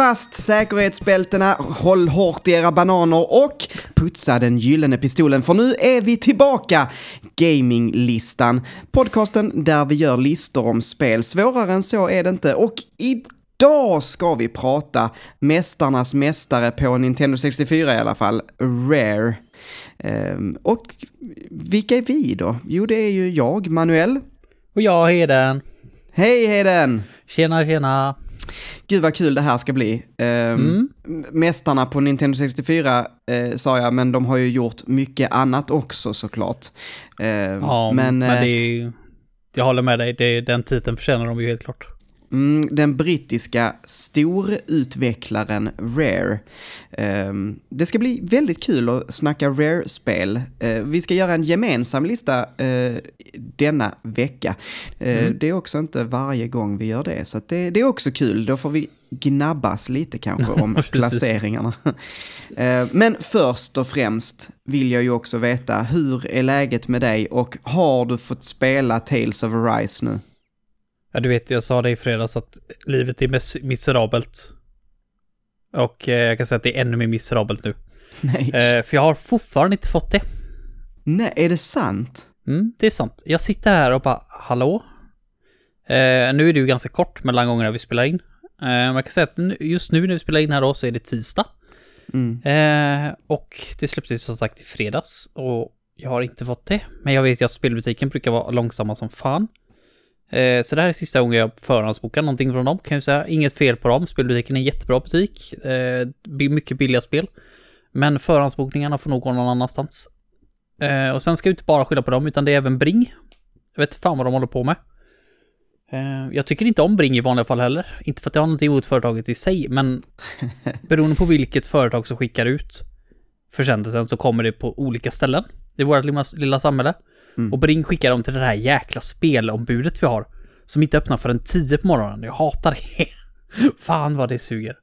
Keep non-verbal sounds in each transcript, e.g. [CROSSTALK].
Fast säkerhetsbältena, håll hårt i era bananer och putsa den gyllene pistolen för nu är vi tillbaka! Gaminglistan, podcasten där vi gör listor om spel. Svårare än så är det inte och idag ska vi prata mästarnas mästare på Nintendo 64 i alla fall, Rare. Ehm, och vilka är vi då? Jo, det är ju jag, Manuel. Och jag, Heden. Hej Heden! Tjena, tjena. Gud vad kul det här ska bli. Ehm, Mm. Mästarna på Nintendo 64 eh, sa jag, men de har ju gjort mycket annat också såklart. Ehm, Ja, men, men det eh, är. Jag håller med dig, det, den titeln förtjänar de ju helt klart. Mm, den brittiska storutvecklaren Rare. Ehm, det ska bli väldigt kul att snacka Rare-spel. Eh, vi ska göra en gemensam lista eh, denna vecka. Eh, Mm. Det är också inte varje gång vi gör det, så det, det är också kul. Då får vi gnabbas lite kanske om [LAUGHS] placeringarna. Men först och främst vill jag ju också veta, hur är läget med dig och har du fått spela Tales of Arise nu? Ja, du vet, jag sa det i fredags att livet är mes- miserabelt. Och eh, jag kan säga att det är ännu mer miserabelt nu. [LAUGHS] Nej. Eh, för jag har fortfarande inte fått det. Nej, är det sant? Mm, det är sant. Jag sitter här och bara, hallå? Eh, nu är det ju ganska kort mellan gångerna vi spelar in. Eh, man kan säga att just nu när vi spelar in här då så är det tisdag. Mm. Eh, och det släpptes som sagt i fredags och jag har inte fått det. Men jag vet ju att spelbutiken brukar vara långsamma som fan. Eh, så det här är sista gången jag förhandsbokar någonting från dem kan jag säga. Inget fel på dem, spelbutiken är en jättebra butik. Eh, mycket billiga spel. Men förhandsbokningarna får nog gå någon annanstans. Eh, och sen ska jag inte bara skylla på dem utan det är även Bring. Jag vet fan vad de håller på med. Eh, jag tycker inte om Bring i vanliga fall heller. Inte för att jag har något emot företaget i sig, men [LAUGHS] beroende på vilket företag som skickar ut försändelsen så kommer det på olika ställen i vårt lilla samhälle. Mm. Och Bring skickar dem till det här jäkla spelombudet vi har. Som inte öppnar förrän 10 på morgonen. Jag hatar det. [LAUGHS] Fan vad det suger.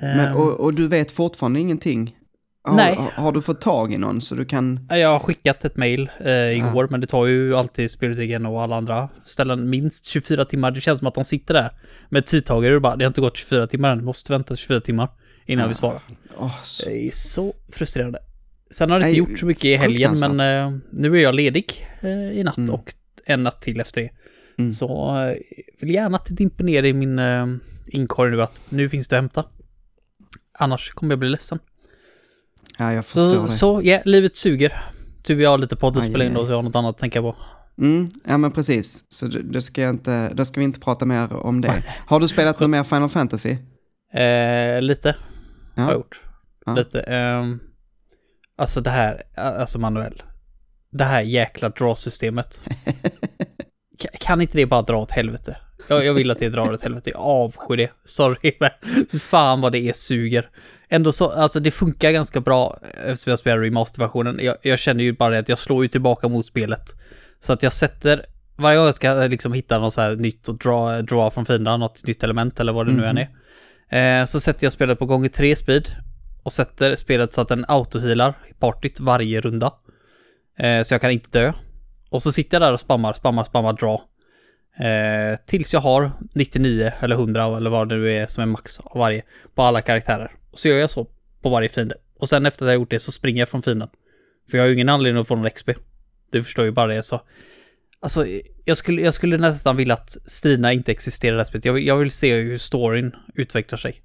Men, Ehm, och, och du vet fortfarande ingenting? Har, Nej. Har, du fått tag i någon så du kan... Jag har skickat ett mail eh, igår, men det tar ju alltid spelbutiken och alla andra ställen minst 24 timmar. Det känns som att de sitter där med tidtagare och bara, det har inte gått 24 timmar än, måste vänta 24 timmar innan vi svarar. Åh, så- Det är så frustrerande. Sen har det inte gjort så mycket i helgen, men eh, nu är jag ledig eh, i natt Mm. och en natt till efter det. Mm. Så eh, vill gärna att det dimper ner i min eh, inkorg nu att nu finns det att hämta. Annars kommer jag bli ledsen. Ja, jag förstår Så, det. så ja, livet suger. Du, vi har lite podd att spela in då, så jag har något annat att tänka på. Mm, ja men precis. Så då, ska jag inte, då ska vi inte prata mer om det. [LAUGHS] Har du spelat något mer Final Fantasy? Eh, lite Ja. har jag gjort. Ja. Lite. ehm, alltså det här, alltså Manuel. Det här jäkla draw-systemet. [LAUGHS] Ka- kan inte det bara dra åt helvete? Jag, jag vill att det drar åt helvete. Jag avskyr det. Sorry, men fan vad det är suger. Ändå så, alltså det funkar ganska bra eftersom jag spelar remasterversionen. Jag, jag känner ju bara det att jag slår ju tillbaka mot spelet. Så att jag sätter, varje gång jag ska liksom hitta något så här nytt och draw, draw från fienderna, något nytt element eller vad det nu än är. Eh, så sätter jag spelet på gånger 3 speed och sätter spelet så att den autohealar partyt varje runda. Eh, så jag kan inte dö. Och så sitter jag där och spammar, spammar, spammar, draw. Eh, tills jag har 99 eller 100 eller vad det nu är som är max av varje på alla karaktärer. Och så gör jag så på varje fiende. Och sen efter att jag gjort det så springer jag från fienden. För jag har ju ingen anledning att få någon XP. Du förstår ju bara det så. Alltså, jag skulle, jag skulle nästan vilja att striderna inte existerar i det här spelet. Jag vill, jag vill se hur storyn utvecklar sig.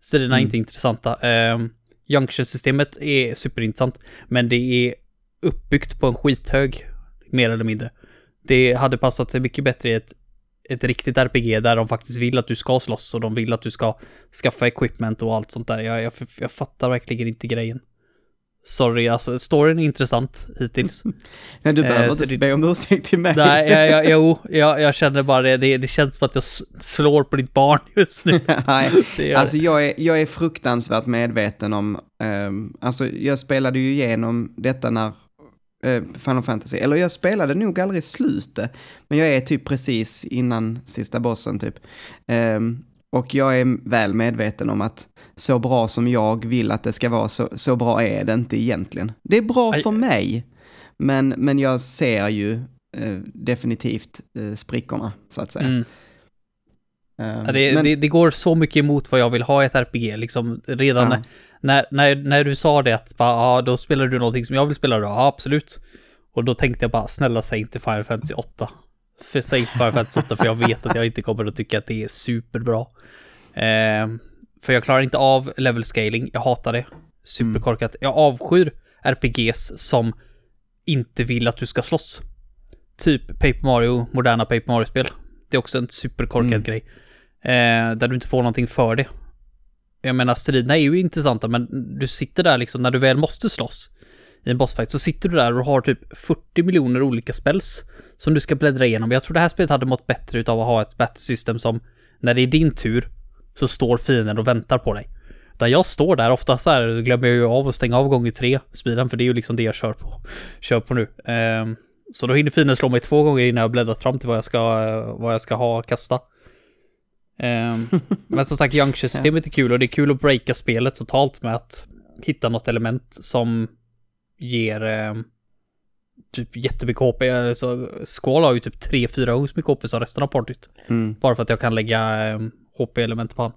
Striderna är Mm. inte intressanta. Um, Junction-systemet är superintressant, men det är uppbyggt på en skithög, mer eller mindre. Det hade passat sig mycket bättre i ett, ett riktigt RPG där de faktiskt vill att du ska slåss och de vill att du ska skaffa equipment och allt sånt där. Jag, jag, jag fattar verkligen inte grejen. Sorry, alltså storyn är intressant hittills. [LAUGHS] Nej, du Eh, behöver så inte det- be om ursäkt till mig. Nej, jag, jag, jo, [LAUGHS] jag, jag känner bara det. det. Det känns som att jag slår på ditt barn just nu. [LAUGHS] Nej, Det alltså jag är, jag är fruktansvärt medveten om, ehm, alltså jag spelade ju igenom detta när eh, Final Fantasy, eller jag spelade nog aldrig slutet, men jag är typ precis innan sista bossen typ. Ehm, och jag är väl medveten om att så bra som jag vill att det ska vara, så, så bra är det inte egentligen. Det är bra Aj. för mig, men, men jag ser ju eh, definitivt eh, sprickorna, så att säga. Mm. Eh, Ja, det, men- det, det går så mycket emot vad jag vill ha i ett RPG, liksom redan Ja. när, när, när, du sa det att bara, ja, då spelar du någonting som jag vill spela då, ja absolut. Och då tänkte jag bara, snälla säg inte Final Fantasy 8. För, säg inte Final Fantasy 8 för jag vet att jag inte kommer att tycka att det är superbra. Eh, för jag klarar inte av level scaling, jag hatar det. Superkorkat. Jag avskyr RPGs som inte vill att du ska slåss. Typ Paper Mario, moderna Paper Mario-spel. Det är också en superkorkad Mm. grej. Eh, där du inte får någonting för det. Jag menar, striderna är ju intressanta, men du sitter där liksom, när du väl måste slåss i en bossfight, så sitter du där och har typ 40 miljoner olika spells som du ska bläddra igenom. Jag tror det här spelet hade mått bättre utav att ha ett battle system som, när det är din tur, så står fienden och väntar på dig. Där jag står där, ofta så här glömmer jag ju av att stänga av gånger tre speeden, för det är ju liksom det jag kör på, [LAUGHS] kör på nu. Ehm, så då hinner fienden slå mig två gånger innan jag bläddrat fram till vad jag ska, vad jag ska ha och kasta. Ehm, [LAUGHS] men som sagt, Juncture-systemet är kul och det är kul att breaka spelet totalt med att hitta något element som ger ehm, typ jättemycket HP. Så Skål har ju typ 3-4 gånger så mycket HP som resten av partyt. Mm. Bara för att jag kan lägga um, HP-element på han.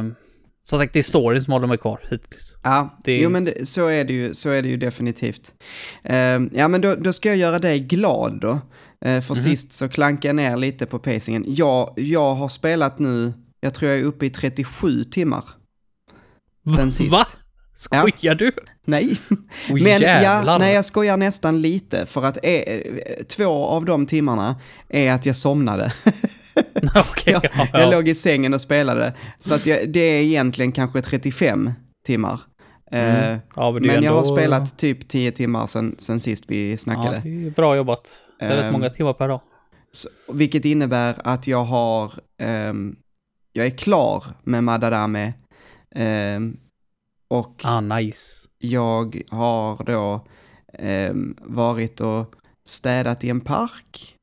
Um, som sagt, det är storyn som håller mig kvar hittills. Ja, Det- jo men det, så, är det ju, så är det ju definitivt. Ehm, ja men då, då ska jag göra dig glad då. Eh, för Mhm. sist så klankade jag ner lite på pacingen. Jag, jag har spelat nu, jag tror jag är uppe i 37 timmar. Sen sist. Va? Skojar du? Nej. Oj, Men ja, nej, jag skojar nästan lite för att eh, två av de timmarna är att jag somnade. [LAUGHS] Okej, jag, ja, jag ja. låg i sängen och spelade. Så att jag, det är egentligen kanske 35 timmar. Eh, Mm. Ja, men men jag har ändå- spelat typ 10 timmar sen, sen sist vi Ja, snackade. är bra jobbat. Det är rätt Ehm, många timmar per dag. Så, vilket innebär att jag har, ehm, jag är klar med Madadame. Och Ah, nice. jag har då ehm, varit och städat i en park.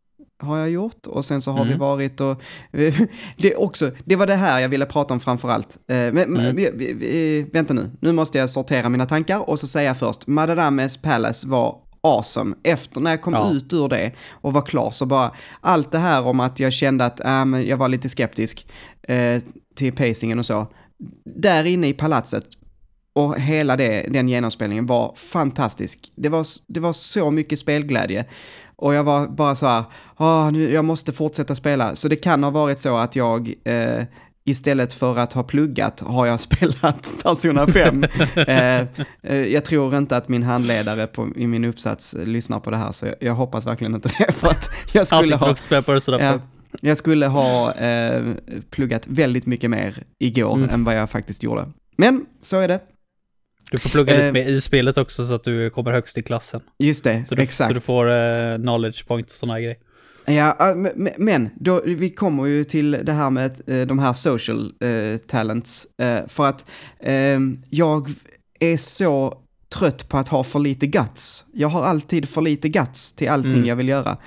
Har jag gjort. Och sen så har vi Mm. varit och... [LAUGHS] det, också, det var det här jag ville prata om framför allt. Eh, men, Mm. vi, vi, vi, vänta nu, nu måste jag sortera mina tankar och så säga först, Madadames Palace var awesome. Efter när jag kom Ja. ut ur det och var klar så bara, allt det här om att jag kände att äh, men jag var lite skeptisk eh, till pacingen och så. Där inne i palatset och hela det, den genomspelningen var fantastisk. Det var, det var så mycket spelglädje. Och jag var bara så här, "Åh, nu, jag måste fortsätta spela. Så det kan ha varit så att jag eh, istället för att ha pluggat har jag [LAUGHS] spelat Persona 5. [LAUGHS] eh, eh, jag tror inte att min handledare på, i min uppsats lyssnar på det här, så jag, jag hoppas verkligen inte det. För att [LAUGHS] jag skulle ha... Ja, jag skulle ha pluggat väldigt mycket mer igår Mm. än vad jag faktiskt gjorde. Men så är det. Du får plugga lite Eh, mer i spelet också så att du kommer högst i klassen. Just det, Så du, exakt. så du får eh, knowledge point och sådana grejer. Ja, äh, men- då, vi kommer ju till det här med eh, de här social eh, talents. eh, för att eh, jag är så trött på att ha för lite guts. Jag har alltid för lite guts till allting Mm. jag vill göra.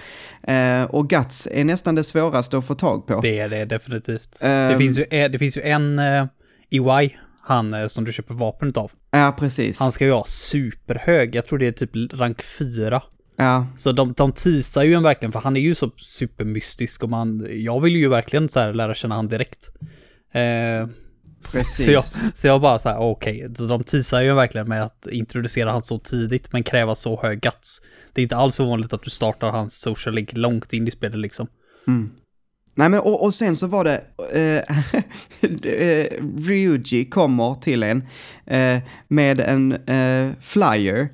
Eh, och guts är nästan det svåraste att få tag på. Det är det definitivt. Ehm. det, finns ju, det finns ju en eh, EY, han som du köper vapen utav. Ja, precis. Han ska ju ha superhög, jag tror det är typ rank 4. Ja, Så de, de teasar ju en verkligen, för han är ju så supermystisk och man, jag vill ju verkligen så här lära känna han direkt. Eh, Precis. så, jag, så jag bara så här, okej, så de teasar ju verkligen med att introducera han så tidigt men kräva så hög guts. Det är inte alls ovanligt att du startar hans social link långt in i spelet liksom. Mm. Nej men och, och sen så var det, eh, [LAUGHS] eh, Ryuji kommer till en eh, med en eh, flyer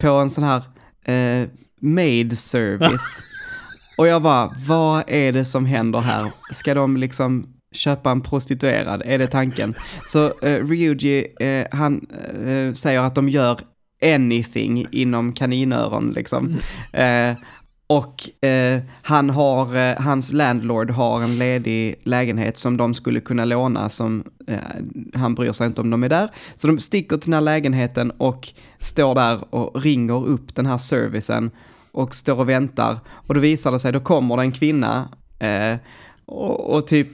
på en sån här eh, maid service. [LAUGHS] och jag bara, vad är det som händer här? Ska de liksom köpa en prostituerad? Är det tanken? Så eh, Ryuji, eh, han eh, säger att de gör anything inom kaninöron liksom. Eh, och eh, han har, eh, hans landlord har en ledig lägenhet som de skulle kunna låna som eh, han bryr sig inte om de är där. Så de sticker till den här lägenheten och står där och ringer upp den här servicen och står och väntar. Och då visar det sig, då kommer det en kvinna eh, och, och typ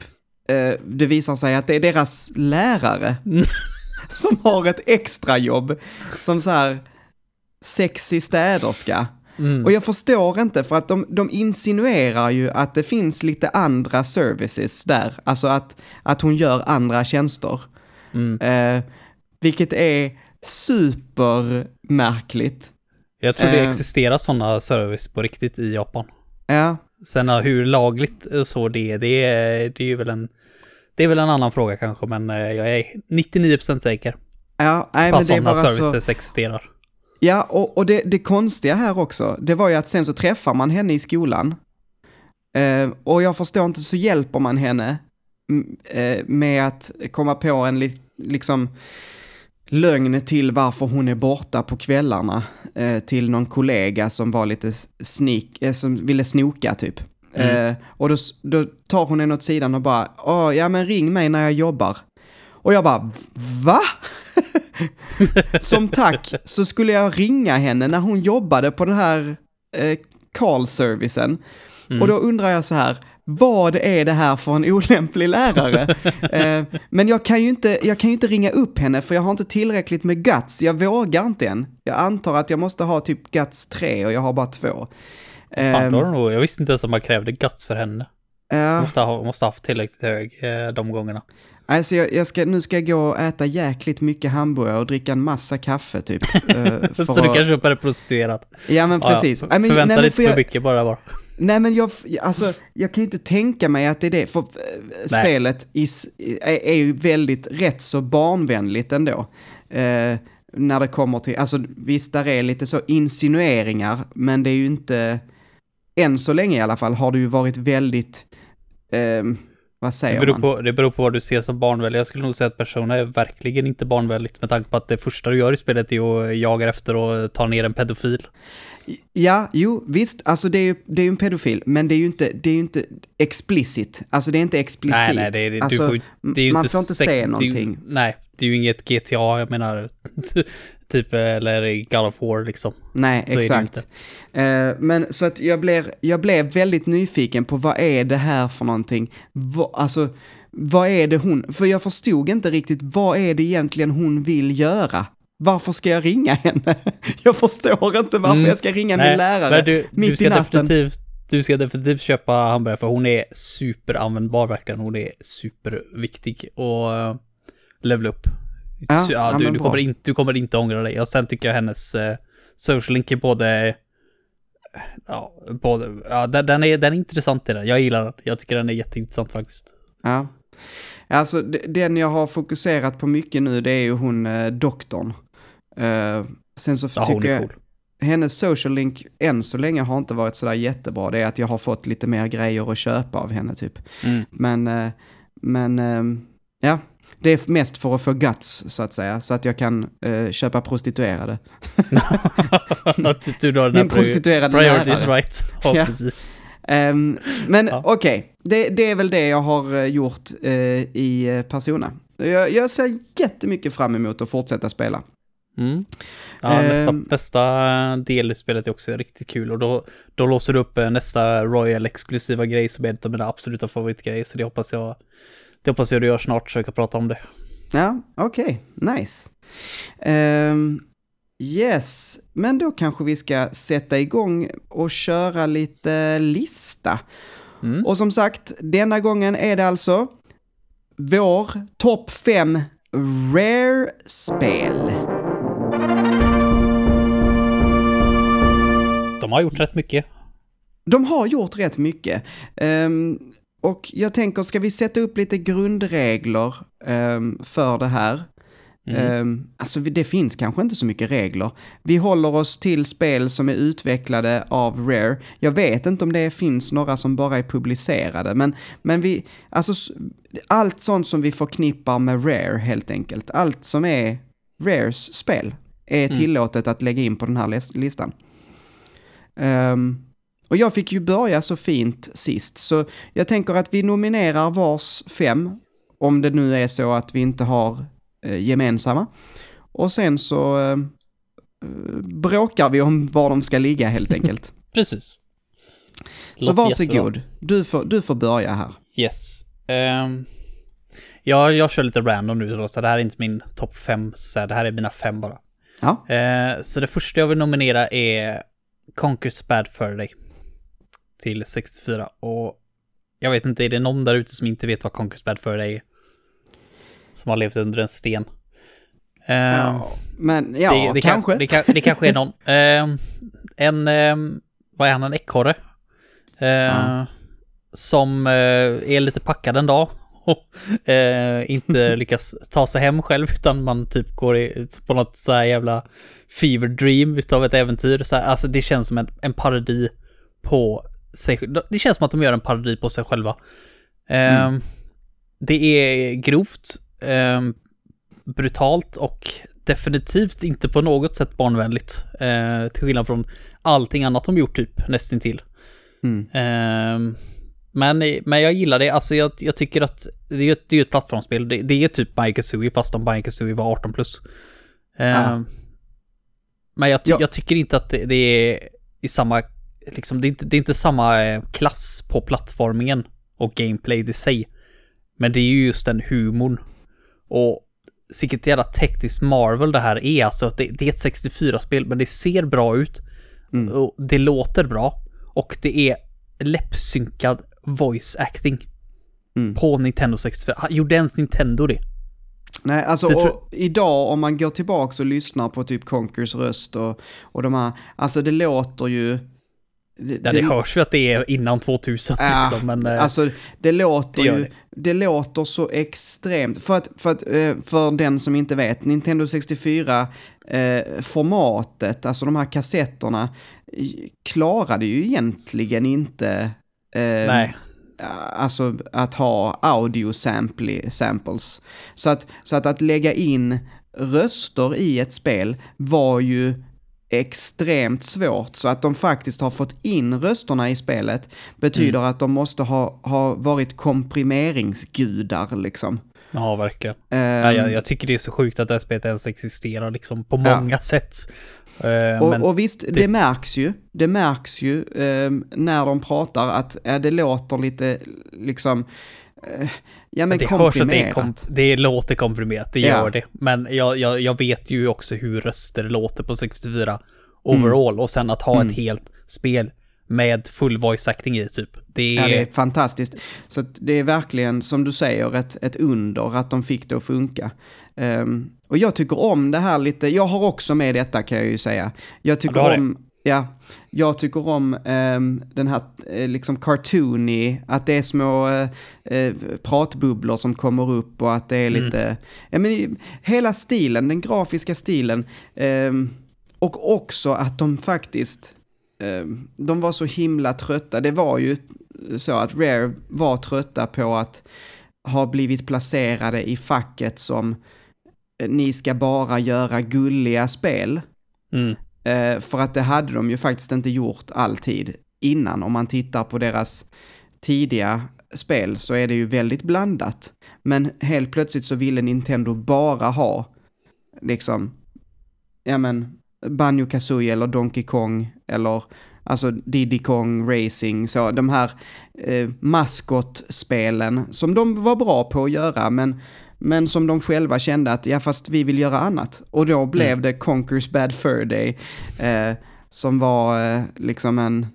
eh, det visar sig att det är deras lärare [LAUGHS] som har ett extrajobb som så här sexig städerska. Mm. Och jag förstår inte, för att de, de insinuerar ju att det finns lite andra services där. Alltså att, att hon gör andra tjänster. Mm. Eh, vilket är supermärkligt. Jag tror det Eh. existerar sådana service på riktigt i Japan. Ja, Sen hur lagligt så det är, det är, det är ju väl en... Det är väl en annan fråga kanske, men eh, jag är 99% säker ja, nej, på men att det är sådana bara så... services existerar. Ja, och, och det, det konstiga här också, det var ju att sen så träffar man henne i skolan. Eh, och jag förstår inte, så hjälper man henne eh, med att komma på en li, liksom lögn till varför hon är borta på kvällarna. Eh, till någon kollega som var lite sneak, eh, som ville snoka typ. Mm. Eh, och då, då tar hon henne åt sidan och bara, ja men ring mig när jag jobbar. Och jag bara, va? Som tack så skulle jag ringa henne när hon jobbade på den här eh, call-servicen. Mm. Och då undrar jag så här, vad är det här för en olämplig lärare? [LAUGHS] eh, men jag kan, ju inte, jag kan ju inte ringa upp henne för jag har inte tillräckligt med guts, jag vågar inte än. Jag antar att jag måste ha typ guts 3 och jag har bara två. Fan, Ehm, då nog, jag visste inte ens att man krävde guts för henne. ja. Måste ha, måste ha haft tillräckligt hög eh, de gångerna. Alltså jag, jag ska, nu ska jag gå och äta jäkligt mycket hamburgare och dricka en massa kaffe typ. eh, [LAUGHS] så du att- kan köpa det prostituerad. Ja men precis. Ja, Nej, men, Förvänta nej, dig inte för jag, mycket bara bara. nej men jag, alltså jag kan ju inte tänka mig att det är det, för eh, spelet is, är, är ju väldigt rätt så barnvänligt ändå. Eh, när det kommer till, alltså visst där är lite så insinueringar, men det är ju inte, än så länge i alla fall har det ju varit väldigt, ehm, vad Det säger beror, man? på, det beror på vad du ser som barnvänlig. Jag skulle nog säga att Persona är verkligen inte barnvänligt med tanke på att det första du gör i spelet är att jaga efter och ta ner en pedofil. Ja, jo, visst, alltså det är ju, det är ju en pedofil, men det är ju inte, det är inte explicit. Alltså det är inte explicit. Nej, nej, det är, du alltså, får, det är ju man inte får inte det är ju- någonting. nej, det är ju inget GTA, jag menar, [LAUGHS] typ, eller God of War liksom. Nej, Så det exakt. Eh, men så att jag blev, jag blev väldigt nyfiken på vad är det här för någonting? Va, alltså, vad är det hon, för jag förstod inte riktigt, vad är det egentligen hon vill göra? Varför ska jag ringa henne? [LAUGHS] Jag förstår inte varför Mm. jag ska ringa Nej, min lärare du, mitt du ska i natten. definitivt du ska definitivt köpa hamburgare för hon är superanvändbar verkligen. Hon är superviktig och uh, levela upp. Ja, Så, ja, du, du, kommer inte, du kommer inte ångra dig. Och sen tycker jag hennes uh, social link är både... Ja, både, ja den, den, är, den är intressant i den. Jag gillar den. Jag tycker den är jätteintressant faktiskt. Ja. Alltså den jag har fokuserat på mycket nu det är ju hon eh, doktorn. Eh, sen så Ja, tycker jag, cool. hennes social link än så länge har inte varit sådär jättebra. Det är att jag har fått lite mer grejer att köpa av henne typ. Mm. Men, eh, men ehm, ja, det är mest för att få guts så att säga. Så att jag kan eh, köpa prostituerade. du, [LAUGHS] du har den Min prostituerade priorities lärare. right. Ja, Ja. precis. Ehm, men Ja. okej, det, det är väl det jag har eh, gjort eh, i Persona. Jag, jag ser jättemycket fram emot att fortsätta spela. Mm. Ja, nästa, Ehm. nästa del i spelet är också riktigt kul och då, då låser du upp eh, nästa Royal-exklusiva grej som är en av mina absoluta favoritgrejer så det hoppas jag det hoppas jag du gör snart så jag kan prata om det. Ja, okej, nice. Ehm, yes, men då kanske vi ska sätta igång och köra lite lista. Mm. Och som sagt, denna gången är det alltså vår topp 5 Rare-spel. De har gjort rätt mycket. De har gjort rätt mycket. Ehm, och jag tänker, ska vi sätta upp lite grundregler ehm, för det här? Mm. Ehm, alltså det finns kanske inte så mycket regler. Vi håller oss till spel som är utvecklade av Rare. Jag vet inte om det finns några som bara är publicerade, men, men vi, alltså allt sånt som vi förknippar med Rare helt enkelt, allt som är Rares spel är Mm. tillåtet att lägga in på den här lis- listan. Ehm, och jag fick ju börja så fint sist, så jag tänker att vi nominerar vars fem, om det nu är så att vi inte har eh, gemensamma. Och sen så eh, bråkar vi om var de ska ligga helt enkelt. [LAUGHS] Precis. så Låter varsågod, du får, du får börja här. Yes. Um, ja, jag kör lite random nu då, så det här är inte min topp fem, så det här är mina fem bara. Ja, Eh, så det första jag vill nominera är Conquers Bad Fur Day till 64 och jag vet inte, är det någon där ute som inte vet vad Conquers Bad Fur Day är? Som har levt under en sten. Ja, Ehm, men ja, det, det kanske. Kan, det, kan, det kanske är någon. [LAUGHS] Ehm, en, ehm, vad är han, en ekorre? Ja. Som eh, är lite packad en dag [LAUGHS] eh, inte [LAUGHS] lyckas ta sig hem själv utan man typ går i, på något så här jävla fever dream utav ett äventyr. Så här, alltså det känns som en, en parodi på sig Det känns som att de gör en parodi på sig själva. Ehm, Det är grovt, ehm, brutalt och definitivt inte på något sätt barnvänligt. Eh, till skillnad från allting annat de gjort typ, nästintill. Mm. Men, men jag gillar det, alltså jag, jag tycker att det är ju det är ett plattformsspel. Det, det är typ Banjo-Kazooie fast om Banjo-Kazooie var 18 plus. Ja. Men jag, ty, Ja. jag tycker inte att det, det är i samma, liksom det är inte, det är inte samma eh, klass på plattformingen och gameplay i sig. Men det är ju just den humorn. Och vilket jävla tekniskt marvel det här är. Alltså, det, det är ett 64-spel, men det ser bra ut. Mm. Och det låter bra. Och det är läppsynkad voice acting. Mm. På Nintendo 64. Ha- Gjorde ens Nintendo det? Nej, alltså Det och idag om man går tillbaks och lyssnar på typ Conkers röst och, och de här, alltså det låter ju... Det, Ja, det hörs ju att det är innan 2000 Ja, liksom, men... eh, Alltså det låter det ju, det. låter så extremt, för att, för att, eh, för den som inte vet, Nintendo 64 eh, alltså de här kassetterna, klarade ju egentligen inte nej. alltså att ha audio sampli, samples. Så att, så att att lägga in röster i ett spel var ju extremt svårt. Så att de faktiskt har fått in rösterna i spelet betyder Mm. att de måste ha, ha varit komprimeringsgudar liksom. Ja, verkligen. Ehm, Ja, jag, jag tycker det är så sjukt att det här spelet ens existerar liksom på Ja. många sätt. Eh, och, men och visst, det, märks ju, det märks ju ehm, när de pratar att ja, det låter lite liksom, eh, ja men det hörs att det, är komprimerat. kom, det låter komprimerat, det Ja. gör det. Men jag, jag, jag vet ju också hur röster låter på 64 overall. Och sen att ha Mm. ett helt spel med full voice acting i typ. Det är... Ja, det är fantastiskt. Så det är verkligen, som du säger, ett, ett under att de fick det att funka. Ehm, och jag tycker om det här lite, jag har också med detta kan jag ju säga. Jag tycker det. om, ja, jag tycker om ehm, den här eh, liksom cartoony, att det är små eh, eh, pratbubblor som kommer upp och att det är Mm. lite, ja men hela stilen, den grafiska stilen. ehm, och också att de faktiskt, de var så himla trötta. Det var ju så att Rare var trötta på att ha blivit placerade i facket som ni ska bara göra gulliga spel. Mm. Eh, för att det hade de ju faktiskt inte gjort alltid innan. Om man tittar på deras tidiga spel så är det ju väldigt blandat. Men helt plötsligt så ville Nintendo bara ha liksom, ja men, Banjo Kazooie eller Donkey Kong eller alltså Diddy Kong Racing, så de här eh, maskotspelen som de var bra på att göra men men som de själva kände att, ja fast vi vill göra annat. Och då blev Mm. det Conquers Bad Fur Day, eh, som var eh, liksom en,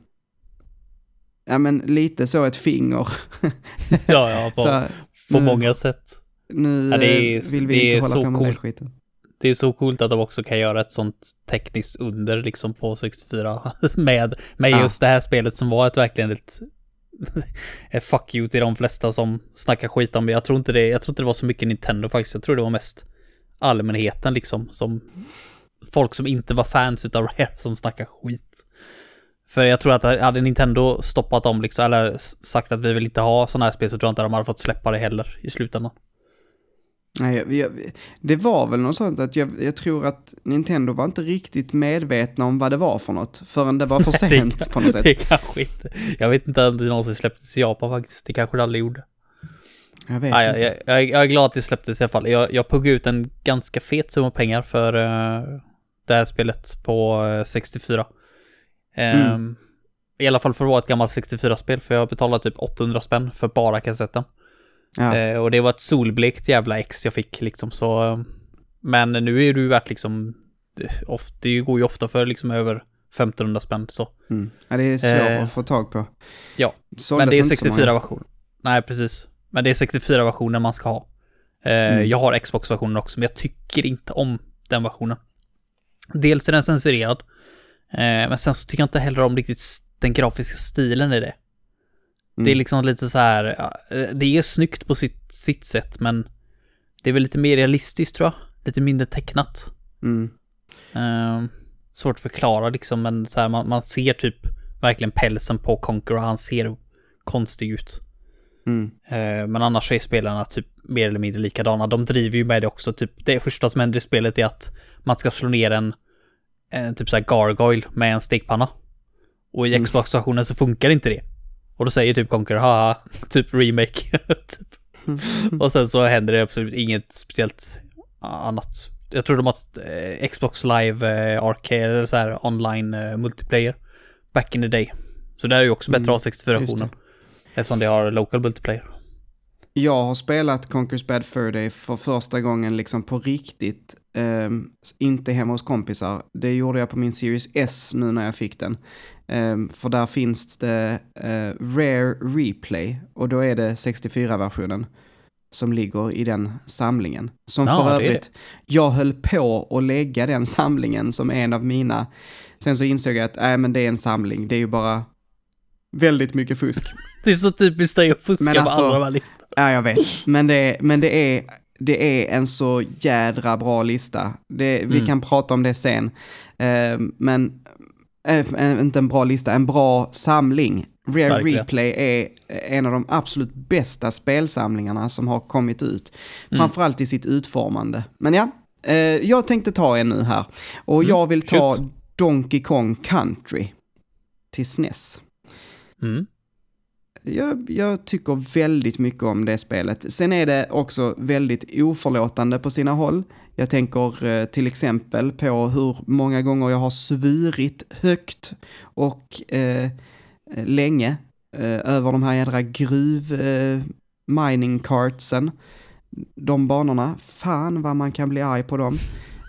ja men lite så ett finger. [LAUGHS] Ja, ja, på, så, på nu- många sätt. Nu Ja, det är- eh, vill vi inte hålla på med den coolt. skiten. Det är så coolt att de också kan göra ett sånt tekniskt under liksom på 64 [LAUGHS] med, med Ja. just det här spelet som var ett verkligen ett, [LAUGHS] ett fuck you till de flesta som snackar skit om det. Jag tror inte det, jag tror inte det var så mycket Nintendo faktiskt. Jag tror det var mest allmänheten liksom som folk som inte var fans utav [LAUGHS] Rare som snackar skit. För jag tror att hade Nintendo stoppat dem liksom, eller sagt att vi vill inte ha sådana här spel så tror jag inte de hade fått släppa det heller i slutändan. Nej, jag, det var väl något sånt att jag, jag tror att Nintendo var inte riktigt medvetna om vad det var för något förrän det var för [LAUGHS] sent kan- på något sätt. Det kanske inte. Jag vet inte om det någonsin släpptes i Japan faktiskt. Det kanske det aldrig gjorde. Jag vet jag, inte. jag, jag, jag är glad att det släpptes i alla fall. Jag, jag puggade ut en ganska fet summa pengar för eh, det här spelet på eh, 64. Ehm, Mm. I alla fall för att vara ett gammalt 64-spel, för jag betalade typ 800 spänn för bara kassetten. Ja. Eh, och det var ett solblekt jävla ex jag fick liksom, så... eh, Men nu är ju värt liksom... det- Of, det går ju ofta för liksom över 1500 spänn så. Mm. Ja, det är svårt Eh, att få tag på. ja, Såldes Men det är inte så många. 64 version. Nej, precis. Men det är 64 versioner man ska ha. Eh, Mm. Jag har Xbox-versionen också, men jag tycker inte om den versionen. Dels är den censurerad, eh, men sen så tycker jag inte heller om riktigt den grafiska stilen i det. Det är Mm. liksom lite så här, ja, eh, det är snyggt på sitt, sitt sätt, men det är väl lite mer realistiskt tror jag. Lite mindre tecknat. Mm. Eh, svårt att förklara liksom, men så här, man, man ser typ verkligen pälsen på Conqueror, han ser konstig ut. Mm. Eh, Men annars så är spelarna typ mer eller mindre likadana. De driver ju med det också. Typ, det första som händer i spelet är att man ska slå ner en, en typ såhär gargoyle med en stekpanna. Och i Mm. Xbox-versionen så funkar inte det. Och då säger typ Conquer, haha, [LAUGHS] typ remake. [LAUGHS] typ. [LAUGHS] Och sen så händer det absolut inget speciellt annat. Jag tror de har ett eh, Xbox Live eh, Arcade, eller så här online eh, multiplayer. Back in the day. Så där är ju också bättre Mm, att ha 64-versionen. just Eftersom det har local multiplayer. Jag har spelat Conquer's Bad Fur Day för första gången liksom på riktigt. Ehm, inte hemma hos kompisar. Det gjorde jag på min Series S nu när jag fick den. Ehm, för där finns det eh, Rare Replay och då är det 64-versionen som ligger i den samlingen. Som Ja, för övrigt, jag höll på att lägga den [LAUGHS] samlingen som en av mina. Sen så insåg jag att, nej men det är en samling, det är ju bara väldigt mycket fusk. [LAUGHS] Det är så typiskt dig att fuska Men alltså- de här listorna. Ja, jag vet. Men det, men det, är, det är en så jädra bra lista. Det, Vi Mm. kan prata om det sen. Eh, men, eh, inte en bra lista, en bra samling. Rare Verkligen. Replay är en av de absolut bästa spelsamlingarna som har kommit ut. Mm. Framförallt i sitt utformande. Men ja, eh, jag tänkte ta en nu här. Och Mm, jag vill ta shoot. Donkey Kong Country till SNES. Mm. Jag, jag tycker väldigt mycket om det spelet. Sen är det också väldigt oförlåtande på sina håll. Jag tänker eh, till exempel på hur många gånger jag har svurit högt och eh, länge eh, över de här jädra gruv eh, mining cartsen. De banorna, fan vad man kan bli arg på dem.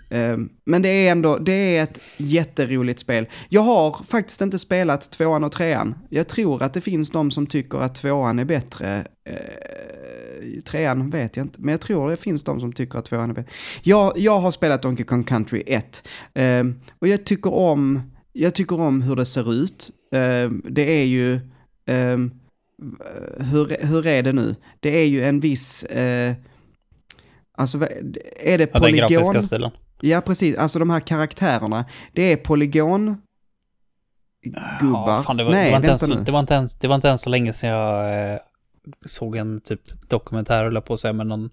Eh, Men det är ändå, det är ett jätteroligt spel. Jag har faktiskt inte spelat tvåan och trean. Jag tror att det finns de som tycker att tvåan är bättre. Eh, trean vet jag inte, men jag tror det finns de som tycker att tvåan är bättre. Jag, jag har spelat Donkey Kong Country 1. Eh, och jag tycker om, jag tycker om hur det ser ut. Eh, det är ju, ehm, hur, hur är det nu? Det är ju en viss, eh, alltså är det Ja, den polygon? grafiska stilen. Ja, precis. Alltså de här karaktärerna. Det är polygon gubbar. Ja, fan, det, var, Nej, det, var inte ens, nu. det, var inte ens, det var inte ens så länge sedan jag eh, såg en typ dokumentär, höll på att säga, med någon,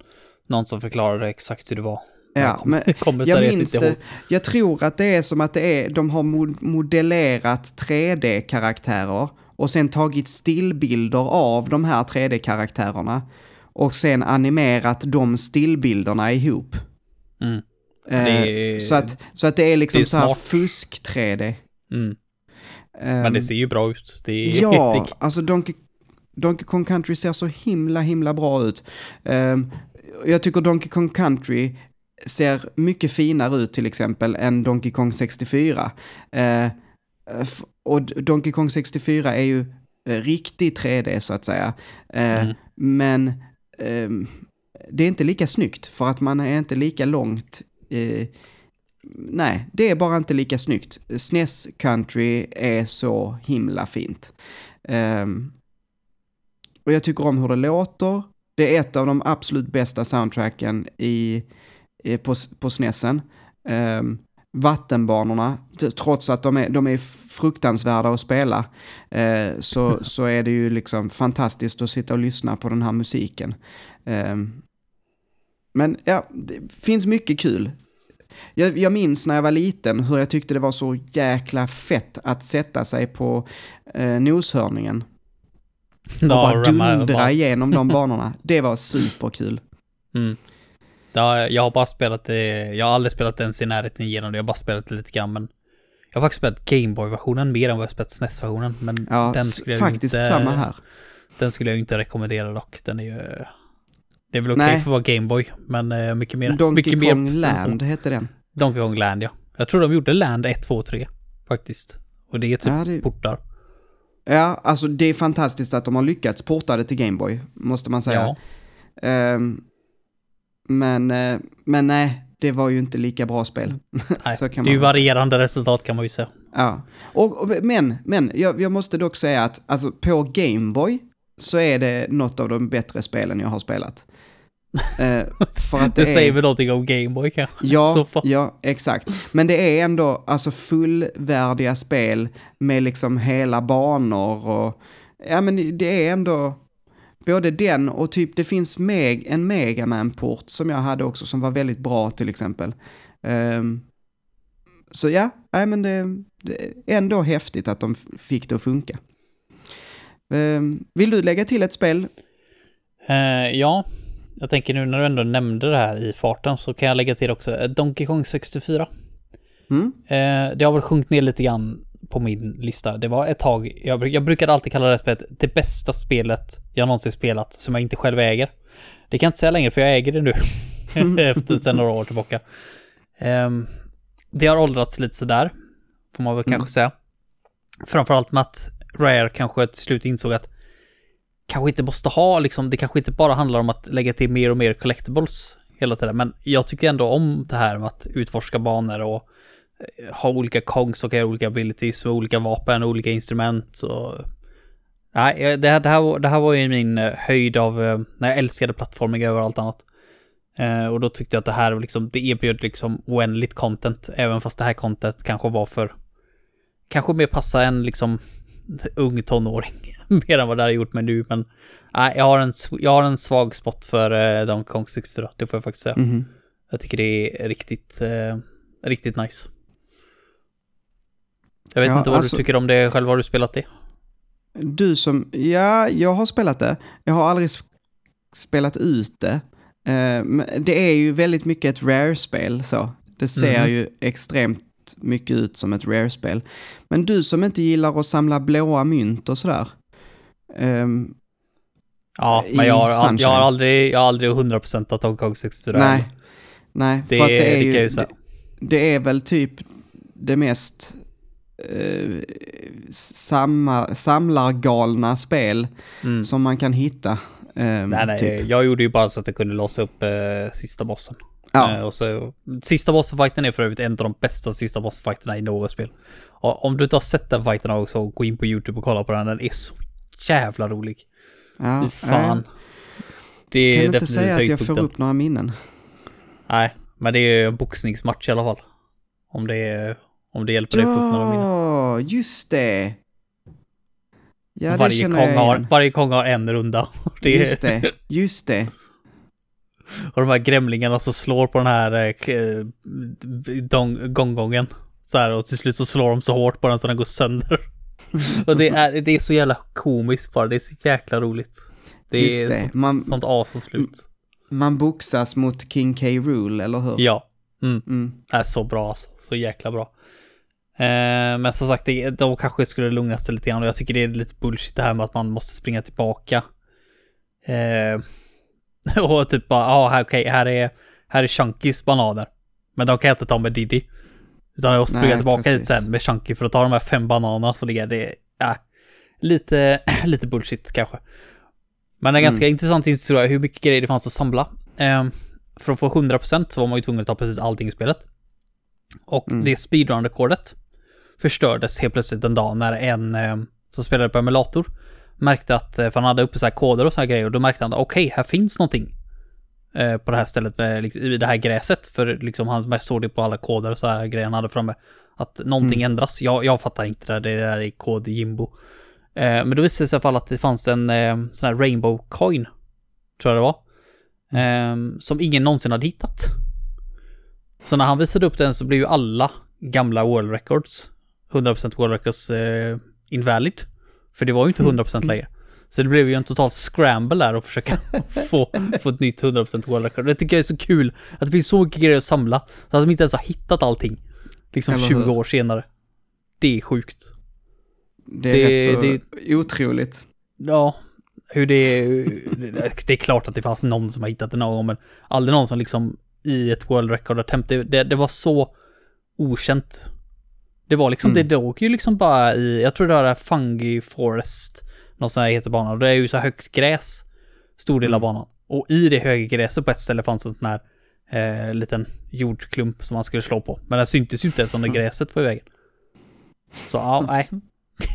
någon som förklarade exakt hur det var. Ja, men jag minns det. Jag tror att det är som att det är, de har mod- modellerat 3D-karaktärer och sen tagit stillbilder av de här 3D-karaktärerna och sen animerat de stillbilderna ihop. Mm. Eh, är- så, att, så att det är liksom det är så här smart. fusk-3D. Mm. Ehm, Men det ser ju bra ut. Det är Ja, alltså Donkey, Donkey Kong Country ser så himla, himla bra ut. Ehm, jag tycker Donkey Kong Country ser mycket finare ut till exempel än Donkey Kong 64. Eh, f- och Donkey Kong 64 är ju eh, riktig 3D så att säga. Mm. Men ehm, det är inte lika snyggt för att man är inte lika långt eh, Nej, det är bara inte lika snyggt. SNES Country är så himla fint. Ehm, och jag tycker om hur det låter. Det är ett av de absolut bästa soundtracken i, i, på, på SNESen. Um, vattenbanorna, t- trots att de är, de är fruktansvärda att spela, eh, så, [LAUGHS] så är det ju liksom fantastiskt att sitta och lyssna på den här musiken. Ehm, men ja, det finns mycket kul. Jag, jag minns när jag var liten hur jag tyckte det var så jäkla fett att sätta sig på eh, noshörningen och Ja, bara dundra bara- igenom de banorna. Det var superkul. Mm. Ja, jag har bara spelat det, jag har aldrig spelat ens i närheten genom det, jag har bara spelat det lite grann men jag har faktiskt spelat Gameboy-versionen mer än vad jag spelat SNES-versionen, men Ja, den skulle jag faktiskt inte, samma här. Den skulle jag inte rekommendera dock, den är ju... Det är väl okej Nej. för att vara Gameboy, men eh, mycket mer... Donkey mycket Kong mer, Land hette den. Donkey Kong Land, ja. Jag tror de gjorde Land 1, 2, 3, faktiskt. Och det är typ Ja, det- portar. Ja, alltså det är fantastiskt att de har lyckats porta det till Gameboy, måste man säga. Ja. Ehm, men, eh, men nej, det var ju inte lika bra spel. Nej, [LAUGHS] Så det är ju varierande resultat kan man ju säga. Ja, och, men, men jag, jag måste dock säga att alltså, på Gameboy så är det något av de bättre spelen jag har spelat. [LAUGHS] Eh, för att Det, det, är... säger väl någonting om Gameboy kanske? Ja, ja, exakt. Men det är ändå alltså fullvärdiga spel med liksom hela banor och ja men det är ändå både den och typ det finns meg, en Megaman-port som jag hade också som var väldigt bra till exempel. Ehm, så ja, nej men det, det är ändå häftigt att de fick det att funka. Ehm, vill du lägga till ett spel? Eh, ja, jag tänker nu när du ändå nämnde det här i farten så kan jag lägga till också eh, Donkey Kong 64. Mm? Eh, det har väl sjunkit ner lite grann på min lista. Det var ett tag, jag, jag brukade alltid kalla det här spelet det bästa spelet jag någonsin spelat som jag inte själv äger. Det kan jag inte säga längre för jag äger det nu. [LAUGHS] Efter sen några år tillbaka. Ehm, det har åldrats lite sådär, får man väl kanske säga. Framförallt med att Rare kanske till slut insåg att kanske inte måste ha liksom, det kanske inte bara handlar om att lägga till mer och mer collectibles hela tiden. Men jag tycker ändå om det här med att utforska banor och eh, ha olika kongs och olika abilities med olika vapen och olika instrument. Och... Nej, eh, det här, det, här, var- det här var ju min eh, höjd av när jag älskade plattforming över allt annat. Och då tyckte jag att det här liksom, det erbjöd liksom oändligt content, även fast det här content kanske var för, kanske mer passa en liksom ung tonåring, [LAUGHS] mer än vad det har gjort med nu, men nej, jag har en, jag har en svag spot för eh, Donkey Kong 64, det får jag faktiskt säga. Mhm. Jag tycker det är riktigt, eh, riktigt nice. Jag vet Ja, inte vad alltså- du tycker om det själv, har du spelat det? Du som, ja, jag har spelat det. Jag har aldrig sp- spelat ut det. Eh, men det är ju väldigt mycket ett rare-spel så. Det ser Mhm. ju extremt mycket ut som ett rare-spel. Men du som inte gillar att samla blåa mynt och sådär. ehm, Ja, men jag har, jag har aldrig, jag har aldrig 100% att Donkey Kong 64 nej, nej, Det, för att det är det ju, det, det är väl typ det mest eh, samma, samlargalna spel Mm. som man kan hitta. ehm, Nej, nej, typ. jag gjorde ju bara så att jag kunde låsa upp eh, sista bossen. Ja. Eh, och så, sista bossfighten är för övrigt en av de bästa sista bossfighterna i något spel. Och om du inte har sett den fighten också, gå in på YouTube och kolla på den. Den är så jävla rolig. Ja, Fy fan. Det är kan inte säga att jag får upp några minnen. Nej, men det är en boxningsmatch i alla fall. Om det, är, om det hjälper dig att få upp några minnen. Ja, just det. Ja, det varje, känner kong har, varje kong har en runda. [LAUGHS] Det är, Just det, just det. Och de här grämlingarna som slår på den här eh, eh, gongongen. Så här, och till slut så slår de så hårt på den så den går sönder. [LAUGHS] och det är, det är så jävla komiskt bara, det är så jäkla roligt. Det är det. Sånt, Man, sånt awesome slut. man boxas mot King K. Rool, eller hur? Ja. Mm. Mm. Det är så bra alltså. Så jäkla bra. Eh, men som sagt, det, de kanske skulle lugna sig lite grann och jag tycker det är lite bullshit det här med att man måste springa tillbaka. Eh, [LAUGHS] och typ bara, ja ah, okej, här är, här är Chunkys bananer. Men de kan jag inte ta med Diddy. Utan jag måste springa tillbaka precis. hit sen med Chunky för att ta de här fem bananerna som ligger. Det är äh, lite, [CLEARS THROAT] lite bullshit kanske. Men en ganska intressant historia hur mycket grejer det fanns att samla. Eh, för att få 100% så var man ju tvungen att ta precis allting i spelet. Och Mm. det speedrun-rekordet förstördes helt plötsligt en dag när en eh, som spelade på emulator märkte att, eh, för han hade uppe så här koder och så här grejer, och då märkte han att okej, här finns någonting eh, på det här stället med, liksom, i det här gräset, för liksom han såg det på alla koder och så här grejer han hade framme, att någonting ändras. Jag, jag fattar inte det, där, det där är kod jimbo. Eh, men då visade det sig i alla fall att det fanns en eh, sån här rainbow coin, tror jag det var, eh, som ingen någonsin hade hittat. Så när han visade upp den så blev ju alla gamla world records 100% world records invalid. För det var ju inte 100% längre. Så det blev ju en total scramble där att försöka [LAUGHS] få, få ett nytt 100% world record. Det tycker jag är så kul. Att det finns så mycket grejer att samla. Så att de inte ens har hittat allting. Liksom Eller 20 hur? år senare. Det är sjukt. Det är Det- rätt så otroligt. Ja, hur det är... Det är klart att det fanns någon som har hittat det någon gång, men aldrig någon som liksom i ett world record attempt. Det, det, det var så okänt Det var liksom, Mm. det låg ju liksom bara i, jag tror det var det Fungi Forest, någon sån här heter banan. Och det är ju så högt gräs, stor del av Mm. banan. Och i det höga gräset på ett ställe fanns en sån här eh, liten jordklump som man skulle slå på. Men den syntes ju inte eftersom det Mm. gräset var i vägen. Så ja, nej.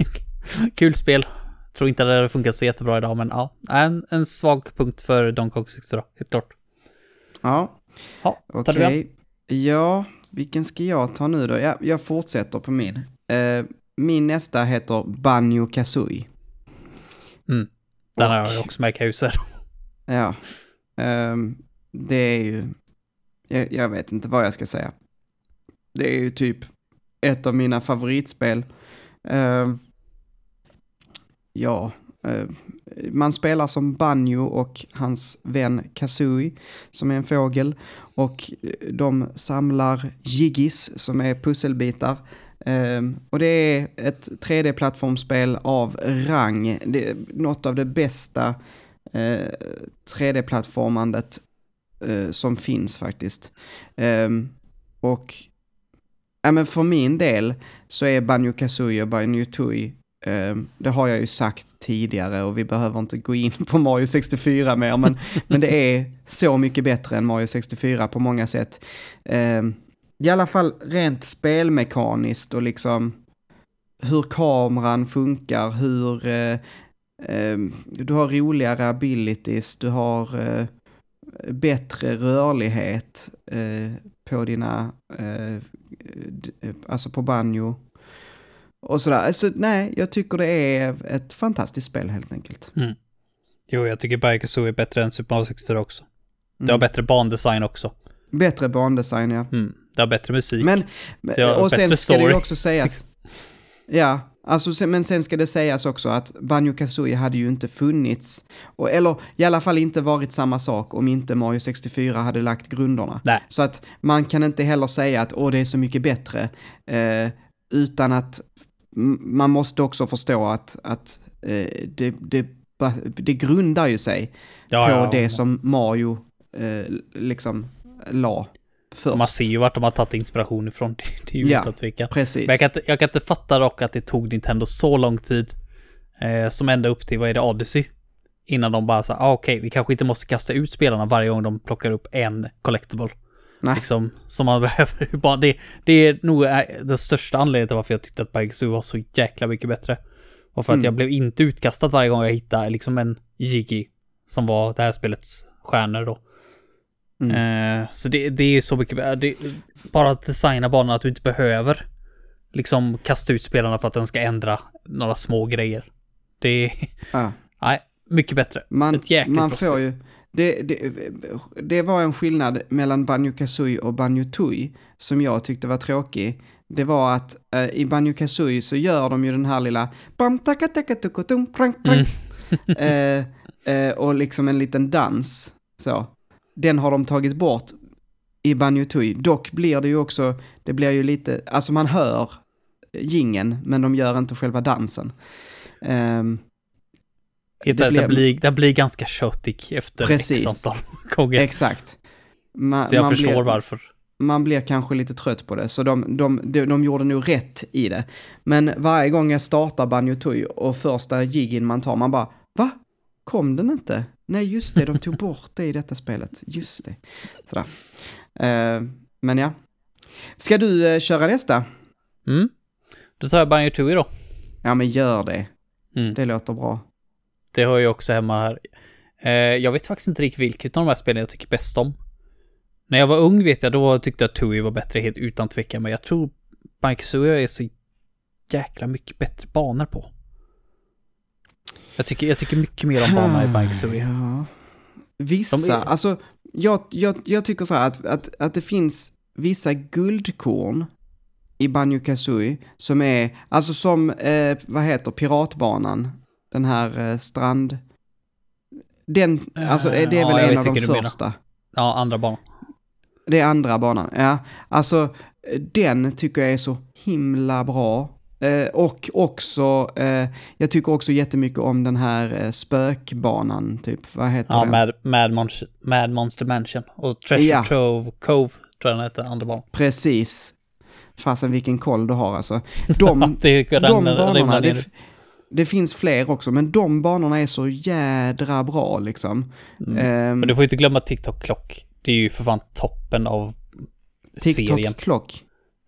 [LAUGHS] Kul spel. Tror inte det hade funkat så jättebra idag, men ja. En, en svag punkt för Donkey Kong 64, helt klart. Ja, Ja, okej. den? Ja, vilken ska jag ta nu då? Jag, jag fortsätter på min. Eh, min nästa heter Banjo Kazooie. Den har jag också med i huset. [LAUGHS] Ja, ehm, det är ju... Jag, jag vet inte vad jag ska säga. Det är ju typ ett av mina favoritspel. Ehm, ja, eh, Eh, man spelar som Banjo och hans vän Kazooie som är en fågel. Och eh, de samlar jiggis som är pusselbitar. Ehm, och det är ett 3D-plattformsspel av rang. Det är något av det bästa eh, 3D-plattformandet som finns faktiskt. Ehm, och ja, men för min del så är Banjo Kazooie och Banjo Tooie det har jag ju sagt tidigare och vi behöver inte gå in på Mario 64 mer, men, [LAUGHS] men det är så mycket bättre än Mario 64 på många sätt. Ehm, I alla fall rent spelmekaniskt och liksom hur kameran funkar, hur eh, Ehm, du har roligare abilities, du har eh, bättre rörlighet eh, på dina, eh, eh, alltså på banjo. Och sådär. Alltså, nej, jag tycker det är ett fantastiskt spel helt enkelt. Jo, jag tycker Banjo är bättre än Super Mario 64 också. Det har Mm. bättre bandesign också. Bättre bandesign, ja. Mm. Det har bättre musik. Men, och sen ska det ju story. också sägas. [LAUGHS] Ja, alltså, men sen ska det sägas också att Banjo Kazooie hade ju inte funnits, och, eller i alla fall inte varit samma sak om inte Mario 64 hade lagt grunderna. Nej. Så att man kan inte heller säga att åh, det är så mycket bättre, eh, utan att man måste också förstå att, att eh, det, det, det grundar ju sig ja, på ja, det som Mario eh, liksom la först. Man ser ju vart de har tagit inspiration ifrån. [LAUGHS] Det, är ju Ja. utan tvekan. Precis. Men jag kan, inte, jag kan inte fatta dock att det tog Nintendo så lång tid. Eh, som ända upp till, vad är det, Odyssey? Innan de bara sa, ah, okej, vi kanske inte måste kasta ut spelarna varje gång de plockar upp en collectible. Nej. Liksom, som man [LAUGHS] behöver. Det, det är nog eh, den största anledningen till varför jag tyckte att Banjo var så jäkla mycket bättre. Och för att Mm. jag blev inte utkastad varje gång jag hittade liksom en Jiggy som var det här spelets stjärnor då. Mm. Eh, så det, det är så mycket, det, bara att designa banan att du inte behöver liksom kasta ut spelarna för att den ska ändra några små grejer. Det är, Ja. [LAUGHS] nej, mycket bättre. Man, Ett jäkligt man får ju... Det, det, det var en skillnad mellan Banjo Kazooie och Banjo Tooie som jag tyckte var tråkig. Det var att eh, i Banjo Kazooie så gör de ju den här lilla bam taka taka tuku tum prang prang. Mm. [LAUGHS] eh, eh, och liksom en liten dans. Så. Den har de tagit bort i Banjo Tooie. Dock blir det ju också, det blir ju lite, alltså man hör gingen men de gör inte själva dansen. Ehm, Det, det det, blir- det blir ganska köttig efter Precis. x antal gånger. Exakt. Ma- så jag man förstår blir, varför. Man blir kanske lite trött på det, så de, de, de, de gjorde nog rätt i det. Men varje gång jag startar Banjo Tooie och första jiggen man tar, man bara va? Kom den inte? Nej, just det, de tog bort det i detta spelet. Just det. Sådär. Eh, men ja. Ska du eh, köra nästa? Mm. Då tar jag Banjo Tooie då. Ja, men gör det. Mm. Det låter bra. Det har jag också hemma här. Eh, jag vet faktiskt inte riktigt vilket av de här spelen jag tycker bäst om. När jag var ung vet jag, då tyckte jag att Tui var bättre helt utan tvekan, men jag tror Banjo är så jäkla mycket bättre banor på. Jag tycker, jag tycker mycket mer om banorna i Banjo Ja. Vissa, är- alltså jag, jag, jag tycker så här att, att, att det finns vissa guldkorn i Banjo Kazooie som är, alltså som, eh, vad heter piratbanan, den här eh, strand... Den, alltså är det ja, väl en av de första? Ja, andra banan. Det är andra banan, ja. Alltså, eh, den tycker jag är så himla bra. Eh, och också, eh, jag tycker också jättemycket om den här eh, spökbanan, typ. Vad heter Ja, den? Mad, Mad, Monster, Mad Monster Mansion. Och Treasure Ja. Trove Cove, tror jag den heter, andra banan. Precis. Fasen vilken koll du har alltså. [LAUGHS] De, de banorna, det, det finns fler också, men de banorna är så jädra bra liksom. Mm. Ehm, Men du får ju inte glömma TikTok Clock. Det är ju för fan toppen av serien. TikTok Clock.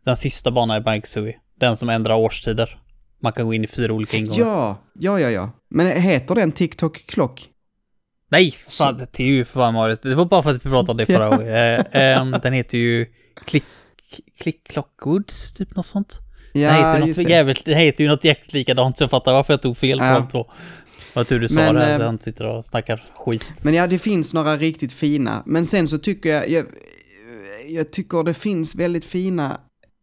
Den sista banan är Bank Sui. Den som ändrar årstider. Man kan gå in i fyra olika ingångar. Ja, ja, ja, ja. Men heter den TikTok Clock? Nej, fan, det är ju för fan Mario. Det var bara för att vi pratade om det förra gången. Eh, ehm, den heter ju Click, Click Clockwoods, typ något sånt. Ja, det, heter något det. jävligt, det heter ju något jäkligt likadant, så jag fattar varför jag tog fel på Ja. de två. Vad tur du sa Men, det, eh, att han sitter och snackar skit. Men ja, det finns några riktigt fina. Men sen så tycker jag, jag, jag tycker det finns väldigt fina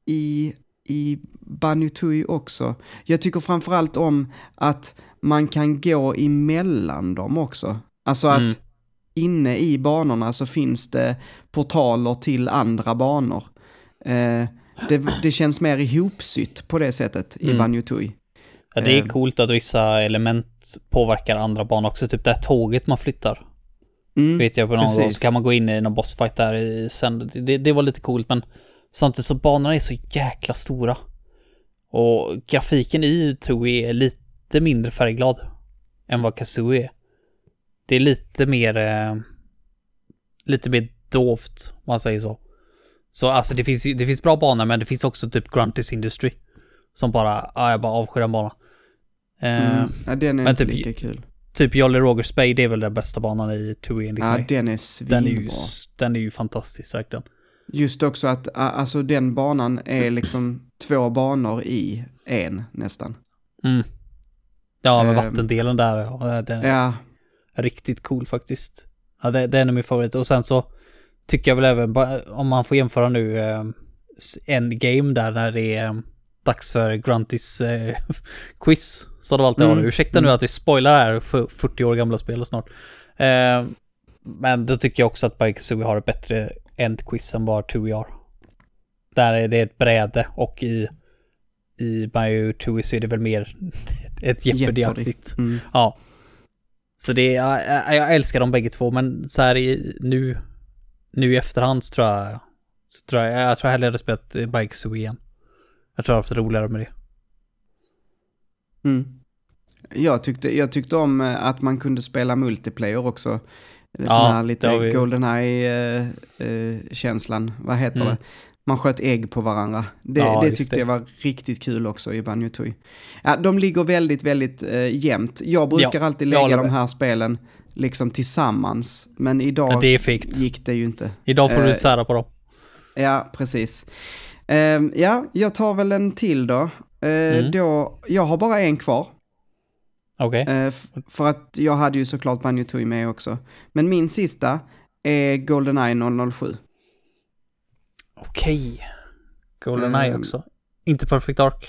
i, i Banutui också. Jag tycker framförallt om att man kan gå emellan dem också. Alltså att Mm. inne i banorna så finns det portaler till andra banor. Eh, det, det känns mer ihopsytt på det sättet i Mm. Banutui. Ja, det är eh, coolt att vissa element påverkar andra banor också. Typ det här tåget man flyttar. Mm, vet jag på någon precis. gång. Så kan man gå in i någon bossfight där i sen. Det, det var lite coolt men samtidigt så banorna är så jäkla stora. Och grafiken i Tui är lite mindre färgglad än vad Kazooie är. Det är lite mer eh, lite mer dovt, om man säger så. Så alltså det finns, det finns bra banor men det finns också typ Gruntis Industry. Som bara, ja jag bara avskyr den banan. Eh, Mm. Ja, den är men inte typ- lika kul. Typ Jolly Rogers Bay, det är väl den bästa banan i Tui enligt Ja, mig. den är Den är, ju, svinbra. den är ju fantastisk verkligen. Just också att alltså den banan är liksom två banor i en nästan. Mm. Ja, men Ehm. vattendelen där, ja, den är Ja, riktigt cool faktiskt. Ja, det, det är en av mina favoriter. Och sen så tycker jag väl även, om man får jämföra nu, eh, endgame där när det är eh, dags för Gruntis eh, [LAUGHS] quiz. Så var alltid Mm. mm. Ursäkta nu att vi spoilar här för 40 år gamla spel snart. Eh, men då tycker jag också att Bikazooie har ett bättre end-quiz än vad Tui har. Där är det ett bräde och i i Bio Tui så är det väl mer [LAUGHS] ett Jeopardy-aktigt. mm. Ja. Så det är, jag, jag älskar dem bägge två, men så här i, nu, nu i efterhand så tror jag, så tror jag, jag tror jag hellre hade spelat eh, Bike Zoo igen. Jag tror jag haft roligare med det. Mm. Jag, tyckte, jag tyckte om eh, att man kunde spela multiplayer också. Är Ja, sån här lite vi- Goldeneye-känslan. Vad heter Mm. det? Man sköt ägg på varandra. Det, Ja, det tyckte det. jag var riktigt kul också i Banjo Tooie. Ja, de ligger väldigt, väldigt eh, jämnt. Jag brukar Ja, alltid lägga de här spelen liksom tillsammans. Men idag Ja, det gick det ju inte. Idag får Eh, du sära på dem. Ja, precis. Ehm, ja, jag tar väl en till då. Eh, Mm. då. Jag har bara en kvar. Okej. Eh, f- för att jag hade ju såklart Banjo Tooie med också. Men min sista är Goldeneye 007. Okej. Goldeneye ehm, också. Inte Perfect Dark.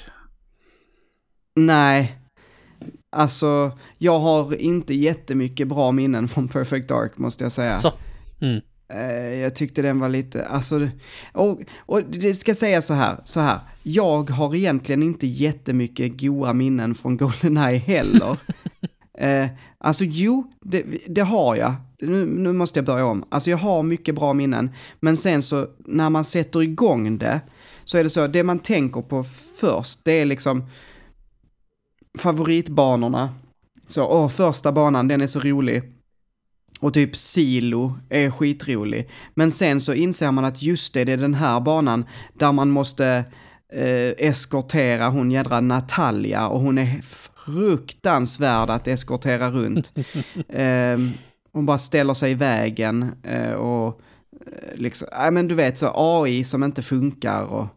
Nej, alltså jag har inte jättemycket bra minnen från Perfect Dark måste jag säga. Så. Mm. Eh, jag tyckte den var lite, alltså, och, och det ska säga så här, så här. Jag har egentligen inte jättemycket goda minnen från Goldeneye heller. [LAUGHS] eh, alltså jo, det, det har jag. Nu, nu måste jag börja om. Alltså jag har mycket bra minnen, men sen så när man sätter igång det, så är det så, det man tänker på först, det är liksom favoritbanorna. Så, åh, första banan, den är så rolig. Och typ Silo är skitrolig. Men sen så inser man att just det, det är den här banan där man måste eh, eskortera hon jädra Natalia och hon är fruktansvärd att eskortera runt. [LAUGHS] eh, hon bara ställer sig i vägen eh, och eh, liksom, ja men du vet så AI som inte funkar och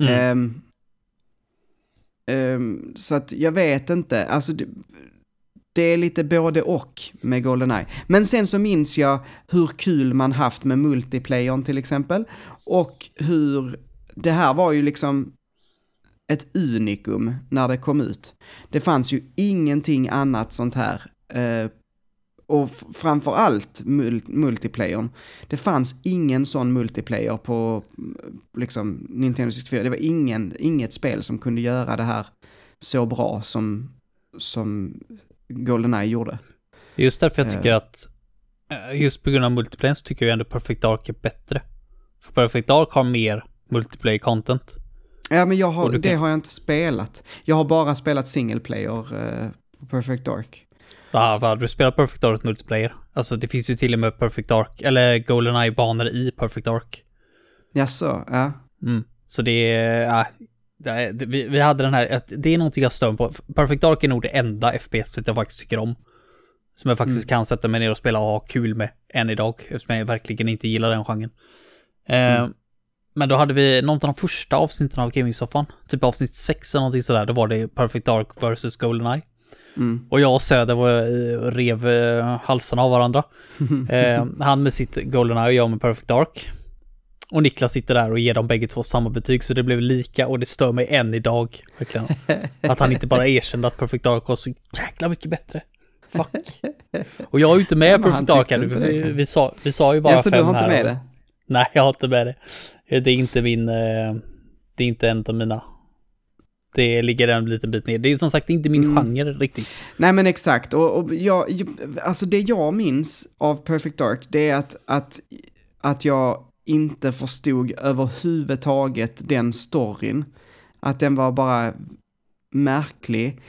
Mm. Um, så att jag vet inte, alltså det, det är lite både och med Goldeneye. Men sen så minns jag hur kul man haft med multiplayern till exempel. Och hur, det här var ju liksom ett unikum när det kom ut. Det fanns ju ingenting annat sånt här. Eh, och framför allt mul- multiplayern. Det fanns ingen sån multiplayer på mm, liksom Nintendo 64. Det var ingen, inget spel som kunde göra det här så bra som, som Goldeneye gjorde. Just därför jag Eh. tycker att, eh, just på grund av multiplayer så tycker jag ändå Perfect Dark är bättre. För Perfect Dark har mer multiplayer content. Ja, men jag har, det kan- har jag inte spelat. Jag har bara spelat single player eh, på Perfect Dark. Ja, vad du spelar Perfect Dark multiplayer. Alltså det finns ju till och med Perfect Dark, eller Goldeneye-banor i Perfect Dark. Jaså, ja. Mm. Så det är, ja, det vi, vi hade den här, det är någonting jag stör på. Perfect Dark är nog det enda FPS jag faktiskt tycker om. Som jag faktiskt kan sätta mig ner och spela och ha kul med än idag, eftersom jag verkligen inte gillar den genren. Eh, Men då hade vi någon av de första avsnitten av Gaming-soffan, typ avsnitt 6 eller någonting sådär, då var det Perfect Dark vs Goldeneye. Mm. Och jag och Söder var, eh, rev eh, halsarna av varandra. [LAUGHS] Eh, han med sitt Goldeneye och jag med Perfect Dark. Och Niklas sitter där och ger dem bägge två samma betyg så det blev lika och det stör mig än idag. Verkligen. Att han inte bara erkände att Perfect Dark var så jäkla mycket bättre. Fuck. Och jag är ju inte med Ja, Perfect Dark tyckte här nu. inte för det, Vi, kanske. vi, sa, vi sa ju bara Ja, så du fem har inte med det? Nej, jag har inte med det. Det är inte min... eh, Det är inte en av mina. Det ligger en liten bit ner. Det är som sagt inte min Mm. genre riktigt. Nej men exakt, och, och jag, alltså det jag minns av Perfect Dark, det är att, att, att jag inte förstod överhuvudtaget den storyn. Att den var bara märklig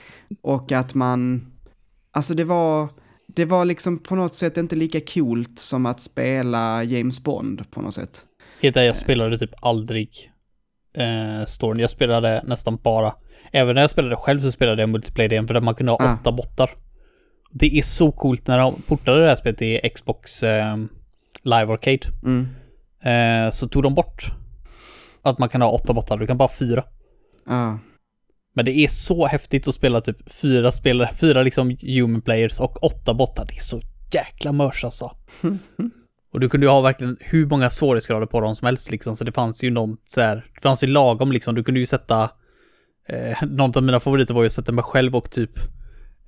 och att man, alltså det var, det var liksom på något sätt inte lika coolt som att spela James Bond på något sätt. Helt jag spelade typ aldrig eh, storyn. Jag spelade nästan bara, även när jag spelade själv så spelade jag multiplayer för där man kunde ha Ah. åtta bottar. Det är så coolt när de portade det här spelet i Xbox eh, Live Arcade. Mm. Eh, så tog de bort att man kan ha åtta bottar, du kan bara ha fyra. Ja. Men det är så häftigt att spela typ fyra spelare, fyra liksom human players och åtta bottar. Det är så jäkla mörs alltså. [LAUGHS] Och du kunde ju ha verkligen hur många svårighetsgrader på dem som helst liksom, så det fanns ju någon så här, det fanns ju lagom liksom, du kunde ju sätta, eh, någon av mina favoriter var ju att sätta mig själv och typ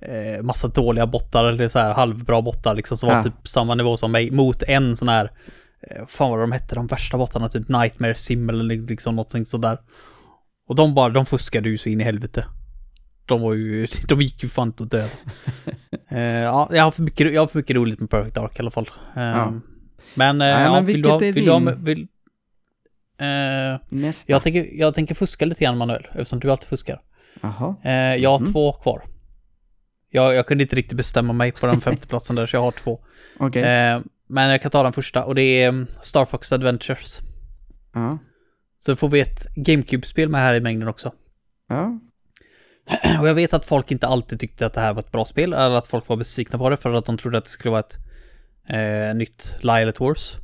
eh, massa dåliga bottar eller så här halvbra bottar liksom, som var Ja. typ samma nivå som mig, mot en sån här, eh, fan vad de hette, de värsta bottarna, typ Nightmare Sim eller liksom något sånt sådär. Och de bara, de fuskade ju så in i helvete. De var ju, [LAUGHS] de gick ju fan inte att döda. [LAUGHS] eh, ja, jag har, för mycket, jag har för mycket roligt med Perfect Dark i alla fall. Eh, Ja. Men, eh, Ja, ja, men vill du ha, vill du ha, din- vill, eh, Nästa. jag, tänker, jag tänker fuska lite grann Manuel, eftersom du alltid fuskar. Jaha. Eh, jag har Mhm. två kvar. Jag, jag kunde inte riktigt bestämma mig på den [LAUGHS] femte platsen där, så jag har två. Okej. Eh, men jag kan ta den första, och det är mm, Star Fox Adventures. Ja. Så får vi ett GameCube-spel med här i mängden också. Ja. [CLEARS THROAT] Och jag vet att folk inte alltid tyckte att det här var ett bra spel, eller att folk var besvikna på det för att de trodde att det skulle vara ett eh, nytt Lilith Wars.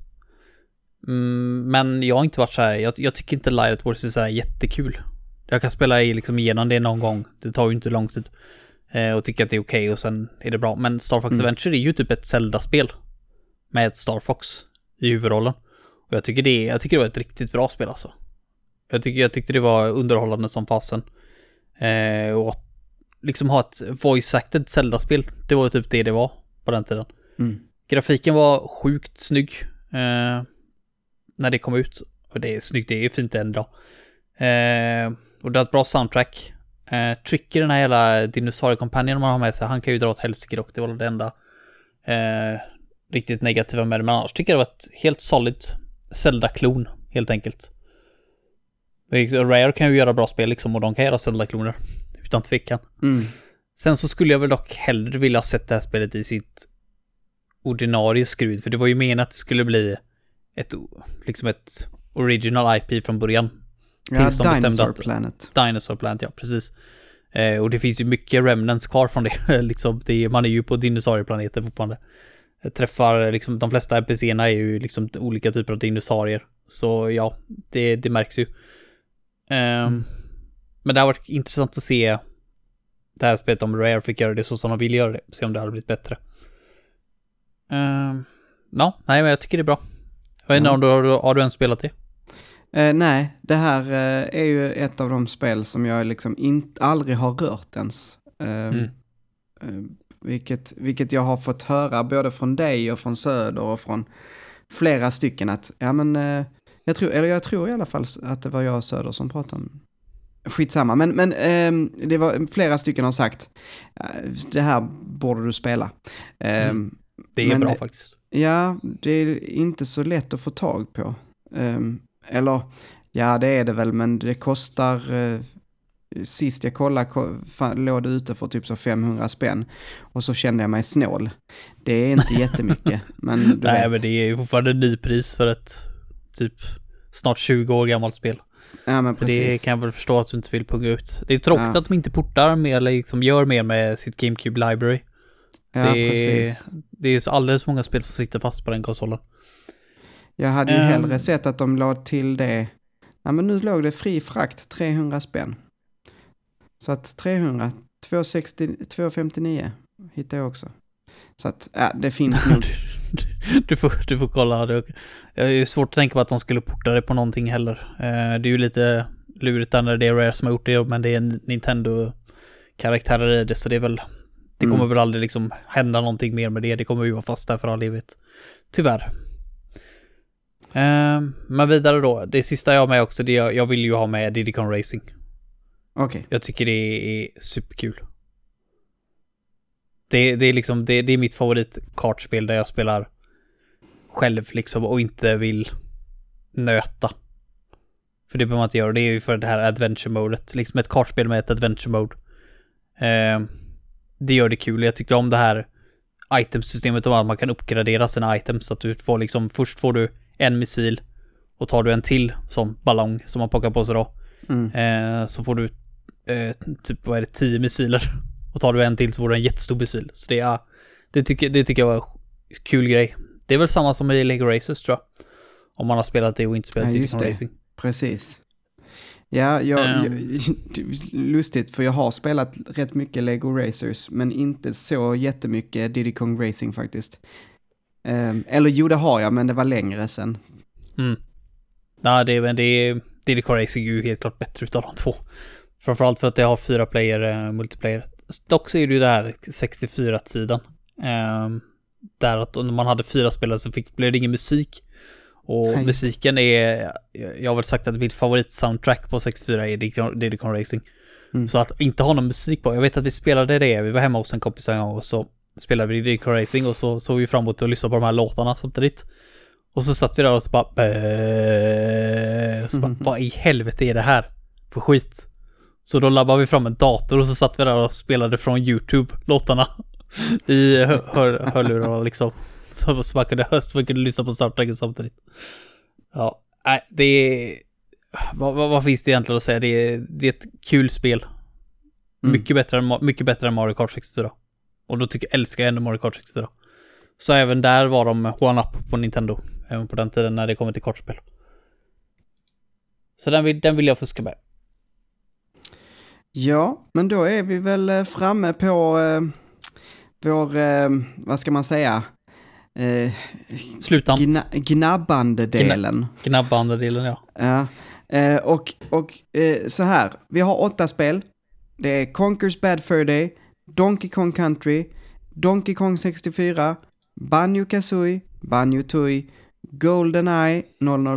Mm, men jag har inte varit så här, jag, jag tycker inte Lilith Wars är så här jättekul. Jag kan spela i, liksom igenom det någon gång, det tar ju inte lång tid. Eh, och tycka att det är okej och sen är det bra. Men Star Fox Mm. Adventure är ju typ ett Zelda-spel. Med ett Star Fox i huvudrollen. Och jag tycker det, jag tycker det var ett riktigt bra spel alltså. Jag, tycker, jag tyckte det var underhållande som fasen. Eh, och liksom ha ett voice-acted Zelda-spel, det var ju typ det det var på den tiden. Mm. Grafiken var sjukt snygg eh, när det kom ut. Och det är snyggt, det är fint än idag. Eh, och det har ett bra soundtrack. Eh, Tricky, den här hela dinosauriekompanjen man har med sig, han kan ju dra åt helsike dock. Det var det enda eh, riktigt negativa med det. Men annars tycker jag det var ett helt solid Zelda-klon, helt enkelt. Rare kan ju göra bra spel liksom och de kan göra Zelda-kloner. Utan tvekan. Mm. Sen så skulle jag väl dock hellre vilja sett det här spelet i sitt ordinarie skrud, för det var ju menat att det skulle bli ett, liksom ett original IP från början. Ja, Tills de bestämde Dinosaur att- Planet. Dinosaur Plant, ja precis. Eh, och det finns ju mycket remnants kvar från det. [LAUGHS] liksom, det man är ju på dinosaurieplaneten fortfarande. Jag träffar, liksom, de flesta NPCerna är ju liksom olika typer av dinosaurier. Så ja, det, det märks ju. Ehm, Men det har varit intressant att se det här spelet om Rare fick göra det så som de vill göra det. Se om det hade blivit bättre. Ehm, ja, nej men jag tycker det är bra. Jag vet inte om du har, har du ens spelat det? Eh, nej, det här eh, är ju ett av de spel som jag liksom inte, aldrig har rört ens. Eh, Mm. eh, vilket, vilket jag har fått höra både från dig och från Söder och från flera stycken att, ja men, eh, jag tror, eller jag tror i alla fall att det var jag och Söder som pratade om Skitsamma, men, men ehm, det var flera stycken har sagt, eh, det här borde du spela. Ehm, Mm. Det är Men- bra faktiskt. Ja, det är inte så lätt att få tag på. Ehm, eller, Ja, det är det väl, men det kostar... Eh, sist jag kollade ko- fa- låg det ute för typ så 500 spänn. Och så kände jag mig snål. Det är inte [LAUGHS] jättemycket, men du Nej, vet. men det är ju fortfarande nypris för ett typ snart 20 år gammalt spel. Ja, men Så precis. det kan jag väl förstå att du inte vill punga ut. Det är tråkigt Ja. att de inte portar mer, eller liksom gör mer med sitt GameCube Library. ja, det, precis. Det är så alldeles många spel som sitter fast på den konsolen. Jag hade ju Ehm. hellre sett att de la till det. Ja, men nu låg det fri frakt 300 spänn. Så att 300, 260, 259 hittade jag också. Så att, ja, det finns [LAUGHS] nog. du, får, du får kolla. Det det är svårt att tänka på att de skulle porta det på någonting heller. Eh, Det är ju lite lurigt där när det är Rare som har gjort det, men det är Nintendo-karaktärer i det, så det är väl... Det kommer Mm. väl aldrig liksom hända någonting mer med det. Det kommer ju vara fast där för all evighet. Tyvärr. Eh, Men vidare då. Det sista jag har med också, det är, jag vill ju ha med Diddy Kong Racing. Okej. Jag tycker det är superkul. Det, det är liksom, det, det är mitt favoritkartspel där jag spelar själv liksom och inte vill nöta. För det behöver man inte göra, det är ju för det här adventure-modet. Liksom ett kartspel med ett adventure-mode. Eh, det gör det kul. Jag tyckte om det här itemsystemet och att man kan uppgradera sina items. Så att du får liksom, först får du en missil och tar du en till som ballong som man plockar på sig då. Mm. Eh, så får du eh, typ, vad är det, 10 missiler. [LAUGHS] Och tar du en till så får du en jättestor missil. Så det är, det tycker, det tycker jag var en kul grej. Det är väl samma som i Lego Racers tror jag. Om man har spelat det och inte spelat Ja, det. Racing. Precis. Ja, jag, Ehm. jag, [LAUGHS] lustigt för jag har spelat rätt mycket Lego Racers men inte så jättemycket Diddy Kong Racing faktiskt. Ehm, eller jo, det har jag, men det var längre sen. Mm. Nej, det, är- men det är... Diddy Kong Racing är ju helt klart bättre utav de två. Framförallt för att det har fyra player eh, multiplayer. Dock så är det ju det här 64-sidan. Ehm, där att när man hade fyra spelare så fick, blev det ingen musik. Och Nej. musiken är, jag har väl sagt att mitt favorit-soundtrack på 64 är Diddy Kong- Racing. Mm. Så att inte ha någon musik på, jag vet att vi spelade det, vi var hemma hos en kompis en gång och så spelade vi Diddy Kong Racing och så såg vi fram emot att lyssna på de här låtarna samtidigt. Och så satt vi där och så bara, och så bara Mhm. vad i helvete är det här för skit? Så då labbade vi fram en dator och så satt vi där och spelade från YouTube låtarna [LAUGHS] i hör, hör, hörlurar och liksom. Så, man kunde så man kunde lyssna på soundtracken samtidigt. Ja, nej, det är... Vad, vad, vad finns det egentligen att säga? Det är, det är ett kul spel. Mm. Mycket, bättre än, mycket bättre än Mario Kart 64. Och då tycker, älskar jag ändå Mario Kart 64. Så även där var de one-up på Nintendo. Även på den tiden när det kommer till kortspel. Så den vill, den vill jag fuska med. Ja, men då är vi väl eh, framme på eh, vår, eh, vad ska man säga, eh, Sluta gna, gnabbande delen. gnabbande delen ja. Ja, eh, och, och eh, så här, vi har åtta spel. Det är Conkers Bad Fur Day, Donkey Kong Country, Donkey Kong 64, Banjo Kazooie, Banjo Tooie, Goldeneye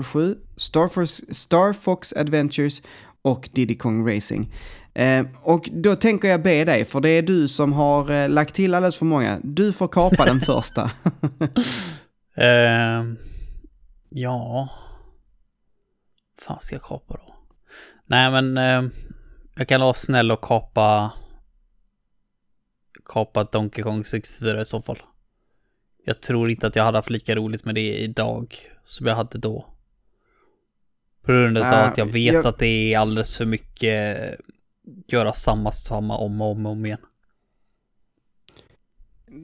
007, Star Fox, Star Fox Adventures och Diddy Kong Racing. Eh, och då tänker jag be dig, för det är du som har eh, lagt till alldeles för många. Du får kapa den [LAUGHS] första. Ehm, ja. fan ska jag kapa då? Nej men ehm, jag kan vara snäll och kapa kapa Donkey Kong 64 i så fall. Jag tror inte att jag hade haft lika roligt med det idag som jag hade då. På grund av Ah, att jag vet jag- att det är alldeles för mycket göra samma samma om och om, och om igen.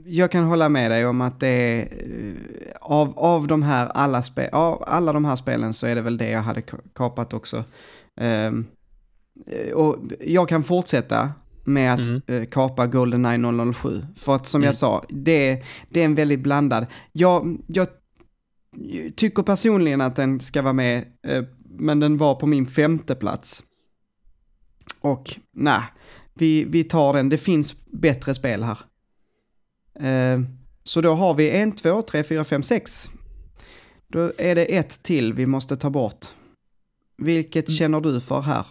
Jag kan hålla med dig om att det är eh, av, av de här alla, spe, av alla de här spelen så är det väl det jag hade ka- kapat också. Eh, och jag kan fortsätta med att Mm. eh, kapa Goldeneye 007. För att som Mm. jag sa, det, det är en väldigt blandad. Jag, jag tycker personligen att den ska vara med, eh, men den var på min femte plats. Och nej, vi, vi tar den. Det finns bättre spel här. Eh, så då har vi en, två, tre, fyra, fem, sex. Då är det ett till vi måste ta bort. Vilket Mm. känner du för här?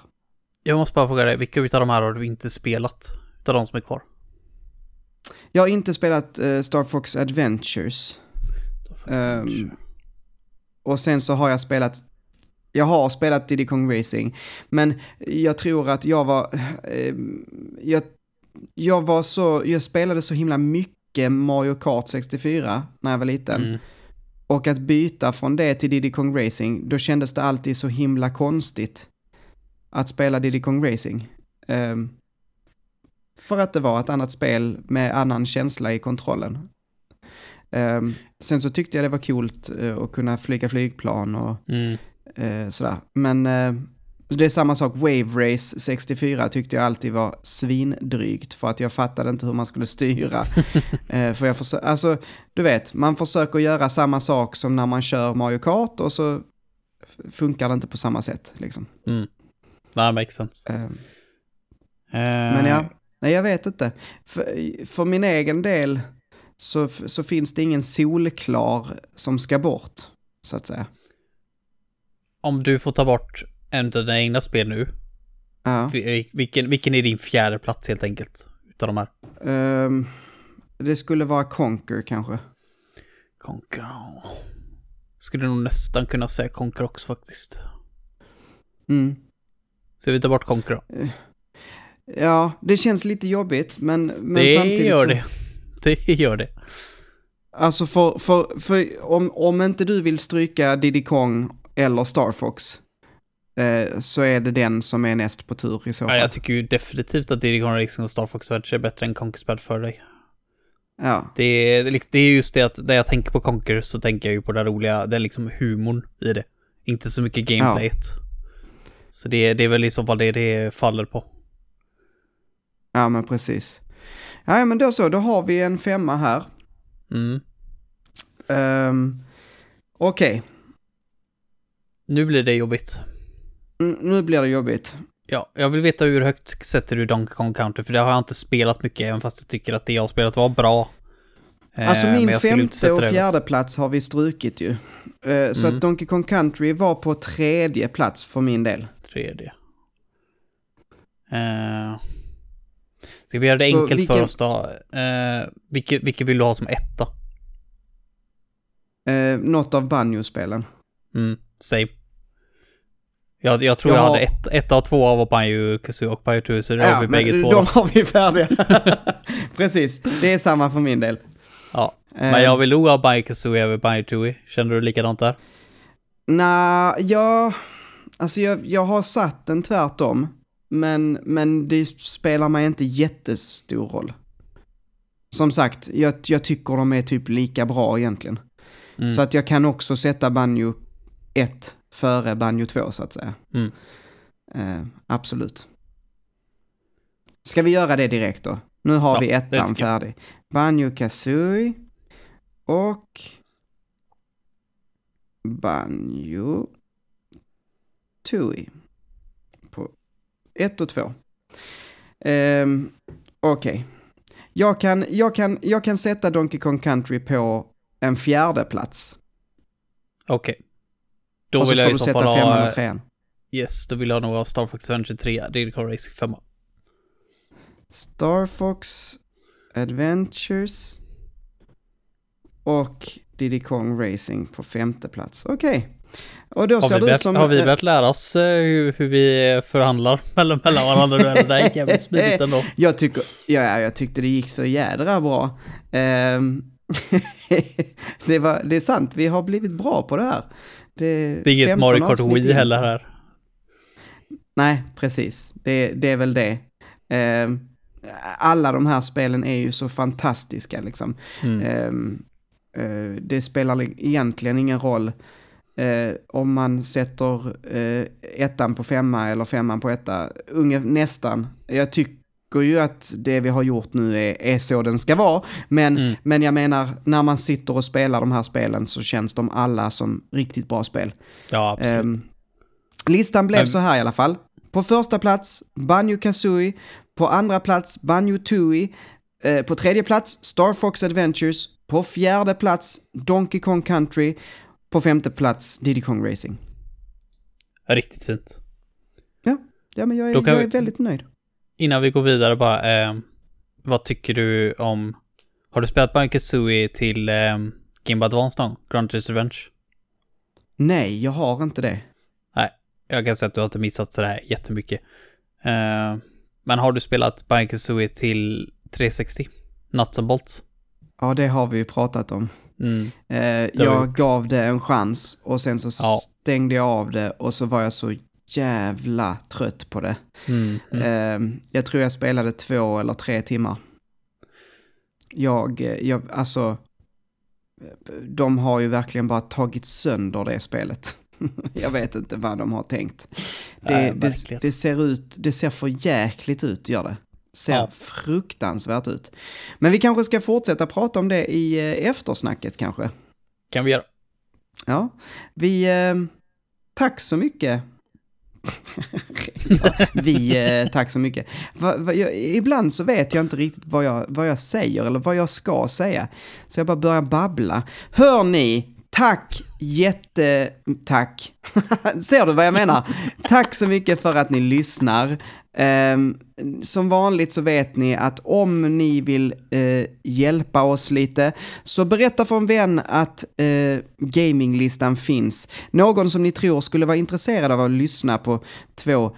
Jag måste bara fråga dig, vilka utav de här har du inte spelat? Utav de som är kvar? Jag har inte spelat eh, Star Fox Adventures. Ehm, och sen så har jag spelat Jag har spelat Diddy Kong Racing, men jag tror att jag var... Eh, jag, jag var så... Jag spelade så himla mycket Mario Kart 64 när jag var liten. Mm. Och att byta från det till Diddy Kong Racing, då kändes det alltid så himla konstigt att spela Diddy Kong Racing. Ehm, för att det var ett annat spel med annan känsla i kontrollen. Ehm, sen så tyckte jag det var coolt eh, att kunna flyga flygplan och Mm. Eh, sådär. Men eh, det är samma sak, Wave Race 64 tyckte jag alltid var svindrygt för att jag fattade inte hur man skulle styra. [LAUGHS] eh, för jag försö- alltså, du vet, man försöker göra samma sak som när man kör Mario Kart och så funkar det inte på samma sätt liksom. Mm. That makes sense. Eh, Eh, men ja, nej jag vet inte. För, för min egen del så, så finns det ingen solklar som ska bort, så att säga. Om du får ta bort en av dina egna spel nu, Ja. vi- vilken, vilken är din fjärde plats helt enkelt? Utav de här? Ehm, det skulle vara Conquer kanske. Conquer. Skulle nog nästan kunna säga Conquer också faktiskt. Mm. Så vi tar bort Conquer då. Ja, det känns lite jobbigt, men, men det samtidigt gör så, det. Det gör det. Alltså för, för, för om, om inte du vill stryka Diddy Kong eller Star Fox eh, så är det den som är näst på tur i så fall. Ja, jag tycker ju definitivt att Diddy Racing och Star Fox Adventure är bättre än Conquer Bad för dig. Ja, Det är, det är just det att när jag tänker på Conquer så tänker jag ju på det roliga, det är liksom humorn i det. Inte så mycket gameplayet. Så det, det är väl i så fall det det faller på. ja men precis. Ja, men då så, då har vi en femma här. Mm. Um, Okej, Nu blir det jobbigt. Mm, nu blir det jobbigt. Ja, jag vill veta hur högt sätter du Donkey Kong Country, för det har jag inte spelat mycket, även fast jag tycker att det jag har spelat var bra. Eh, Alltså min femte och fjärde plats har vi strukit ju. Eh, så Mm. att Donkey Kong Country var på tredje plats för min del. Tredje. Eh, ska vi göra det Så enkelt vilken- för oss då? Eh, vilket, vilket vill du ha som etta? Eh, något av Banjo-spelen. Mm, same. Jag, jag tror Jag jag, hade ett, ett av två av Banjo Kazooie och Tooie, så det har vi bägge två. de då. har vi färdiga. [LAUGHS] Precis, det är samma för min del. Ja. Men jag vill nog ha Banjo Kazooie över Tooie. Känner du likadant där? Nej, jag... Alltså jag, jag har satt den tvärtom. Men, men det spelar mig inte jättestor roll. Som sagt, jag, jag tycker de är typ lika bra egentligen. Mm. Så att jag kan också sätta Banjo 1 före Banjo 2 så att säga. Mm. Eh, absolut. Ska vi göra det direkt då? Nu har Ja, vi ettan färdig. Banjo Kazooie och Banjo Tooie på 1 och 2. Ehm, Okej. Jag, kan, jag, kan, jag kan sätta Donkey Kong Country på en fjärde plats. Okej. Då och så vill får du sätta femman ha... och trean. Yes, då vill jag nog ha Star Fox Adventure 3, Diddy Kong Racing 5. Star Fox Adventures och Diddy Kong Racing på femte plats. Okej. Och då Har ser det börjat, ut som... har vi eh, börjat lära oss eh, hur, hur vi förhandlar [LAUGHS] mellan, mellan varandra nu? Det här gick jävligt [LAUGHS] smidigt ändå. Jag tycker, ja, jag tyckte det gick så jädra bra. Ehm, [LAUGHS] det, var, det är sant, vi har blivit bra på det här. Det, Det är inget 15 Mario Kart Wii heller här. Nej, precis. Det, det är väl det. Ehm, alla de här spelen är ju så fantastiska liksom. Mm. Ehm, eh, det spelar egentligen ingen roll eh, om man sätter eh, ettan på femma eller femman på etta. Unge, nästan. Jag tycker ju att det vi har gjort nu är, är så den ska vara. Men, Mm. men jag menar, när man sitter och spelar de här spelen så känns de alla som riktigt bra spel. Ja, absolut. Ehm, listan blev Men- så här i alla fall. På första plats Banjo Kazooie, på andra plats Banjo Tooie, eh, på tredje plats Star Fox Adventures, på fjärde plats Donkey Kong Country, på femte plats Diddy Kong Racing. Riktigt fint. Ja, men jag är, jag är vi- väldigt nöjd. Innan vi går vidare bara, eh, vad tycker du om... Har du spelat Banjo Kazooie till eh, Game Advance någon? Grand Adventure? Nej, jag har inte det. Nej, jag kan säga att du har inte missat sådär jättemycket. Uh, men har du spelat Banjo till 360? Nuts and bolts? Ja, det har vi ju pratat om. Mm. Eh, jag gav det en chans och sen så ja. stängde jag av det och så var jag så jävla trött på det. Mm, mm. Eh, jag tror jag spelade två eller tre timmar. Jag, jag, alltså, de har ju verkligen bara tagit sönder det spelet. [LAUGHS] jag vet inte vad de har tänkt. Det, Nej, det, det, ser ut, det ser för jäkligt ut, gör det. Ser ja. fruktansvärt ut. Men vi kanske ska fortsätta prata om det i eh, eftersnacket kanske. Kan vi göra. Ja, vi... Eh, tack så mycket. [LAUGHS] vi, eh, tack så mycket. Va, va, jag, ibland så vet jag inte riktigt vad jag, vad jag säger eller vad jag ska säga. Så jag bara börjar babbla. Hör ni, Tack, jättetack. [LAUGHS] Ser du vad jag menar? Tack så mycket för att ni lyssnar. Ehm, som vanligt så vet ni att om ni vill eh, hjälpa oss lite, så berätta för en vän att eh, gaminglistan finns. Någon som ni tror skulle vara intresserad av att lyssna på två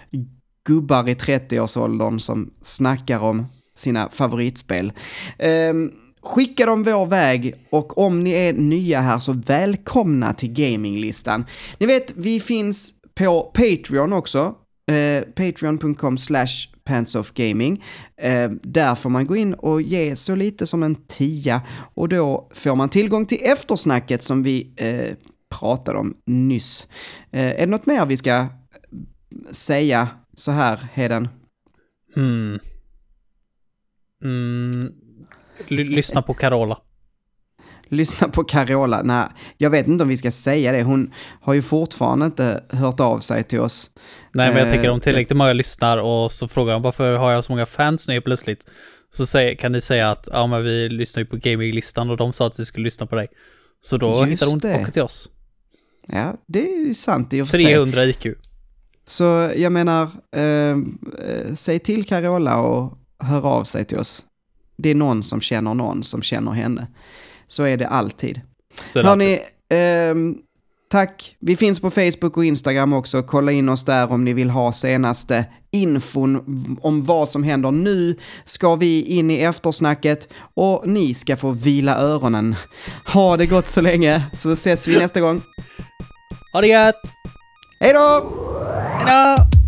gubbar i 30-årsåldern som snackar om sina favoritspel. Ehm, skicka dem vår väg och om ni är nya här så välkomna till gaminglistan. Ni vet, vi finns på Patreon också. Eh, Patreon.com slash pantsofgaming. Eh, där får man gå in och ge så lite som en tia och då får man tillgång till eftersnacket som vi eh, pratade om nyss. Eh, är det något mer vi ska säga så här, Heden? Hmm. Mm, lyssna på Carola. Lyssna på Carola. Nej, jag vet inte om vi ska säga det. Hon har ju fortfarande inte hört av sig till oss. Nej, men jag tänker om eh, tillräckligt många lyssnar och så frågar de varför har jag så många fans nu plötsligt? Så säger, kan ni säga att ja, men vi lyssnar ju på gaminglistan och de sa att vi skulle lyssna på dig. Så då hittar hon tillbaka till oss. Ja, det är ju sant i och för 300 IQ. Så jag menar, eh, eh, säg till Carola och hör av sig till oss det är någon som känner någon som känner henne. Så är det alltid. Hörni, eh, tack. Vi finns på Facebook och Instagram också. Kolla in oss där om ni vill ha senaste infon om vad som händer. Nu ska vi in i eftersnacket och ni ska få vila öronen. Ha det gott så länge, så ses vi nästa gång. Ha det gött! Hej då! Hej då!